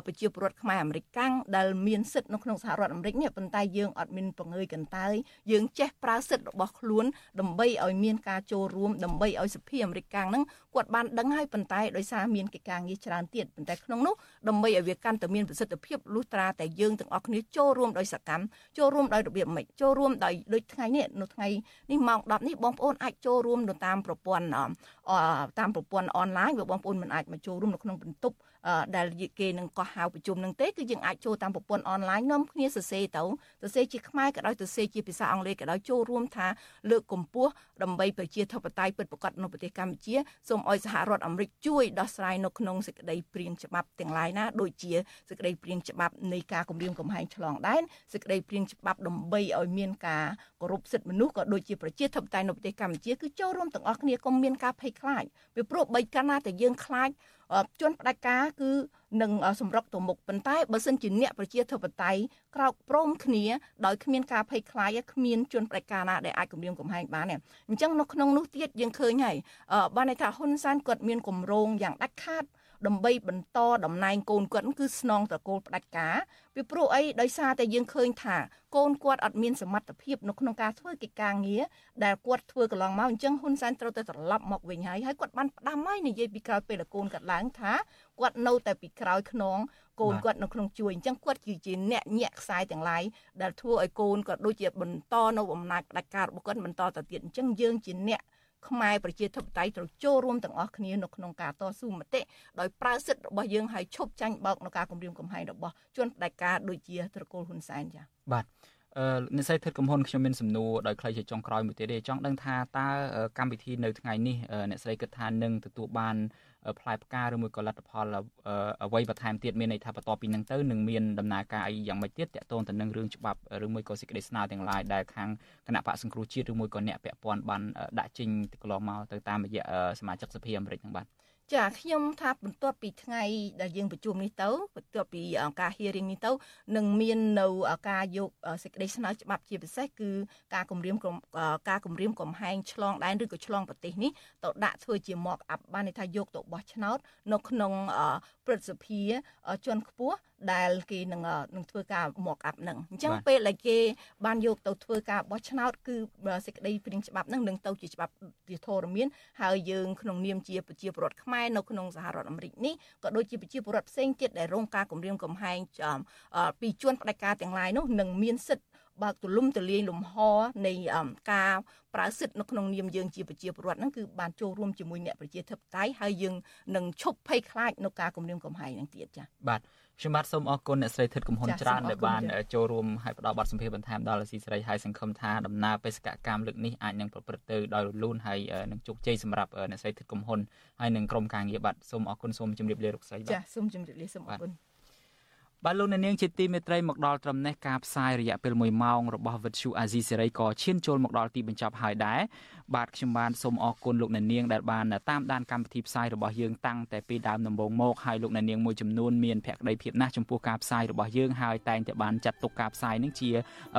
ប្រជាពលរដ្ឋខ្មែរអាមេរិកកាំងដែលមានសិទ្ធិនៅក្នុងសហរដ្ឋអាមេរិកនេះប៉ុន្តែយើងអត់មានបង្ើយកន្តើយយើងចេះប្រើសិទ្ធិរបស់ខ្លួនដើម្បីឲ្យមានការចូលរួមដើម្បីឲ្យសភាអាមេរិកកាំងហ្នឹងគាត់បានដឹងហើយប៉ុន្តែដោយសារមានកិច្ចការងារច្រើនទៀតប៉ុន្តែក្នុងនោះដើម្បីឲ្យវាកាន់តែមានប្រសិទ្ធភាពលុះត្រាតែយើងទាំងអស់គ្នាចូលរួមដោយសកម្មចូលរួមដោយរបៀបម៉េចចូលរួមដោយដូចថ្ងៃនេះនៅថ្ងៃនេះម៉ោង10នេះបងប្អូនអាចចូលរួមនៅតាមប្រព័ន្ធតាមប្រព័ន្ធអនឡាញបើបងប្អូនមិនអាចមកចូលរួមនៅក្នុងបន្ទប់ដែលគេនឹងកោះហៅប្រជុំនឹងទេគឺយើងអាចចូលតាមប្រព័ន្ធអនឡាញនាំគ្នាសរសេរទៅសរសេរជាខ្មែរក៏ដោយសរសេរជាភាសាអង់គ្លេសក៏ដោយចូលរួមថាលើកកម្ពស់ដើម្បីប្រជាធិបតេយ្យពិតប្រាកដនៅប្រទេសកម្ពុជាសូមឲ្យសហរដ្ឋអាមេរិកជួយដោះស្រាយនៅក្នុងសេចក្តីព្រៀងច្បាប់ទាំងឡាយណាដូចជាសេចក្តីព្រៀងច្បាប់នៃការគម្រាមកំហែងឆ្លងដែនសេចក្តីព្រៀងច្បាប់ដើម្បីឲ្យមានការគោរពសិទ្ធិមនុស្សក៏ដូចជាប្រជាធិបតេយ្យនៅប្រទេសកម្ពុជាគឺចូលរួមទាំងអស់គ្នាកុំមានការភ័យខ្លាចពីព្រោះបីកាលណាតែយើងខ្លាច ជនផ្ដាច់ការគឺនឹងសម្រុកទៅមុខប៉ុន្តែបើសិនជាអ្នកប្រជាធិបតេយ្យក្រោកព្រមគ្នាដោយគ្មានការភ័យខ្លាចគ្មានជនផ្ដាច់ការណាដែលអាចគម្រាមកំហែងបានទេអញ្ចឹងនៅក្នុងនោះទៀតយើងឃើញហើយបានន័យថាហ៊ុនសែនគាត់មានគម្រោងយ៉ាងដាច់ខាត ដើម្បីបន្តតំណែងកូនគាត់គឺស្នងត្រកូលផ្ដាច់ការពីព្រោះអីដោយសារតែយើងឃើញថាកូនគាត់អត់មានសមត្ថភាពនៅក្នុងការធ្វើកិច្ចការងារដែលគាត់ធ្វើកន្លងមកអញ្ចឹងហ៊ុនសែនត្រូវតែត្រឡប់មកវិញហើយហើយគាត់បានផ្ដាំហើយនិយាយពីក្រោយពេលកូនគាត់ឡើងថាគាត់នៅតែពីក្រោយខ្នងកូនគាត់នៅក្នុងជួយអញ្ចឹងគាត់គឺជាអ្នកញាក់ខ្សែទាំងឡាយដែលធ្វើឲ្យកូនគាត់ដូចជាបន្តនៅអំណាចផ្ដាច់ការរបស់គាត់បន្តទៅទៀតអញ្ចឹងយើងជាអ្នក ខ្មែរប្រជាធិបតេយ្យត្រូវចូលរួមទាំងអស់គ្នានៅក្នុងការតស៊ូមតិដោយប្រើសិទ្ធិរបស់យើងឲ្យឈប់ចាញ់បោកនៅការគម្រាមកំហែងរបស់ជនផ្ដាច់ការដូចជាត្រកូលហ៊ុនសែនចា៎បាទអឺនិស្សិតធិតកំហ៊ុនខ្ញុំមានសំណួរដោយខ្លីជាចុងក្រោយមួយទៀតទេចង់ដឹងថាតើកម្មវិធីនៅថ្ងៃនេះអ្នកស្រីគិតថានឹងទទួលបានផ្លែផ្កាឬមួយក៏លទ្ធផលអ្វីបន្ថែមទៀតមានន័យថាបន្ទាប់ពីនឹងទៅនឹងមានដំណើរការអីយ៉ាងម៉េចទៀតតកតងទៅនឹងរឿងច្បាប់ឬមួយក៏សេចក្តីស្នើទាំងឡាយដែលខាងគណៈបកសង្គ្រោះជាតិឬមួយក៏អ្នកពាក់ព័ន្ធបានដាក់ចេញទៅកន្លងមកទៅតាមរយៈសមាជិកសភាអាមេរិកហ្នឹងបាទ ចាខ្ញុំថាបន្ទាប់ពីថ្ងៃដែលយើងប្រជុំនេះទៅបន្ទាប់ពីការ hearing នេះទៅនឹងមាននៅការយកសេចក្តីស្នើច្បាប់ជាពិសេសគឺការគម្រាមការគម្រាមកំហែងឆ្លងដែនឬក៏ឆ្លងប្រទេសនេះទៅដាក់ធ្វើជា mock up បានន័យថាយកទៅបោះឆ្នោតនៅក្នុងព្រឹទ្ធសភាជាន់ខ្ពស់ដែលគេនឹងនឹងធ្វើការ mock up នឹងអញ្ចឹងពេលដែលគេបានយកទៅធ្វើការបោះឆ្នោតគឺសេចក្តីព្រៀងច្បាប់នឹងនឹងទៅជាច្បាប់ជាធរមានហើយយើងក្នុងនាមជាប្រជាពលរដ្ឋខ្មែរនៅក្នុងសហរដ្ឋអាមេរិកនេះក៏ដូចជាប្រជាពលរដ្ឋផ្សេងទៀតដែលរងការគំរាមកំហែងពីជនផ្ដាច់ការទាំងឡាយនោះនឹងមានសិទ្ធិបើកទូលំទូលាយលំហនៃការប្រើសិទ្ធិនៅក្នុងនាមយើងជាប្រជាពលរដ្ឋហ្នឹងគឺបានចូលរួមជាមួយអ្នកប្រជាធិបតេយ្យហើយយើងនឹងឈប់ភ័យខ្លាចនៅការគំរាមកំហែងហ្នឹងទៀតចា៎បាទ ខ្ញុំបាទសូមអរគុណអ្នកស្រីធិតកំហ៊ុនច្រើនដែលបានចូលរួមហើយផ្ដល់បទសម្ភាសន៍បន្ថែមដល់ស៊ីស្រីហើយសង្ឃឹមថាដំណើរបេសកកម្មលើកនេះអាចនឹងប្រព្រឹត្តទៅដោយរលូនហើយនឹងជោគជ័យសម្រាប់អ្នកស្រីធិតកំហ៊ុនហើយនឹងក្រុមការងារបាទសូមអរគុណសូមជម្រាបលាលោកស្រីបាទចាសូមជម្រាបលាសូមអរគុណ បាទលោកអ្នកនាងជាទីមេត្រីមកដល់ត្រឹមនេះការផ្សាយរយៈពេល1ម៉ោងរបស់វិទ្យុអាស៊ីសេរីក៏ឈានចូលមកដល់ទីបញ្ចប់ហើយដែរបាទខ្ញុំបានសូមអរគុណលោកអ្នកនាងដែលបានតាមដានកម្មវិធីផ្សាយរបស់យើងតាំងតែពីដើមដំបូងមកហើយលោកអ្នកនាងមួយចំនួនមានភក្ដីភាពណាស់ចំពោះការផ្សាយរបស់យើងហើយតែងតែបានចាត់ទុកការផ្សាយនេះជា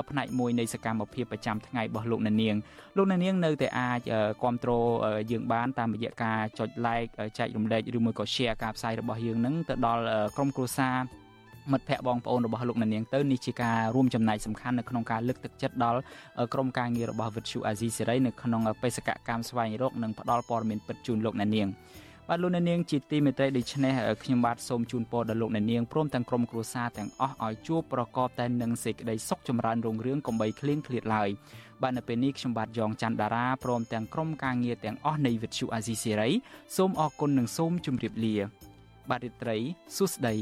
ផ្នែកមួយនៃសកម្មភាពប្រចាំថ្ងៃរបស់លោកអ្នកនាងលោកអ្នកនាងនៅតែអាចគ្រប់គ្រងយើងបានតាមរយៈការចុច like ចែករំលែកឬមួយក៏ share ការផ្សាយរបស់យើងនឹងទៅដល់ក្រុមគ្រួសារ មិត្តភ័ក្តិបងប្អូនរបស់លោកអ្នកនាងទៅនេះជាការរួមចំណែកសំខាន់នៅក្នុងការលើកទឹកចិត្តដល់ក្រុមការងាររបស់វិទ្យុអាស៊ីសេរីនៅក្នុងបេសកកម្មស្វែងរកនិងផ្តល់ព័ត៌មានពិតជូនលោកអ្នកនាងបាទលោកអ្នកនាងជាទីមេត្រីដូច្នេះខ្ញុំបាទសូមជូនពរដល់លោកអ្នកនាងព្រមទាំងក្រុមគ្រួសារទាំងអស់ឲ្យជួបប្រកបតែនឹងសេចក្តីសុខចម្រើនរុងរឿងកំបីគ្លៀងគ្លាតឡើយបាទនៅពេលនេះខ្ញុំបាទយ៉ងច័ន្ទដារាព្រមទាំងក្រុមការងារទាំងអស់នៃវិទ្យុអាស៊ីសេរីសូមអរគុណនិងសូមជម្រាបលា បាទរីត្រីសួស្តី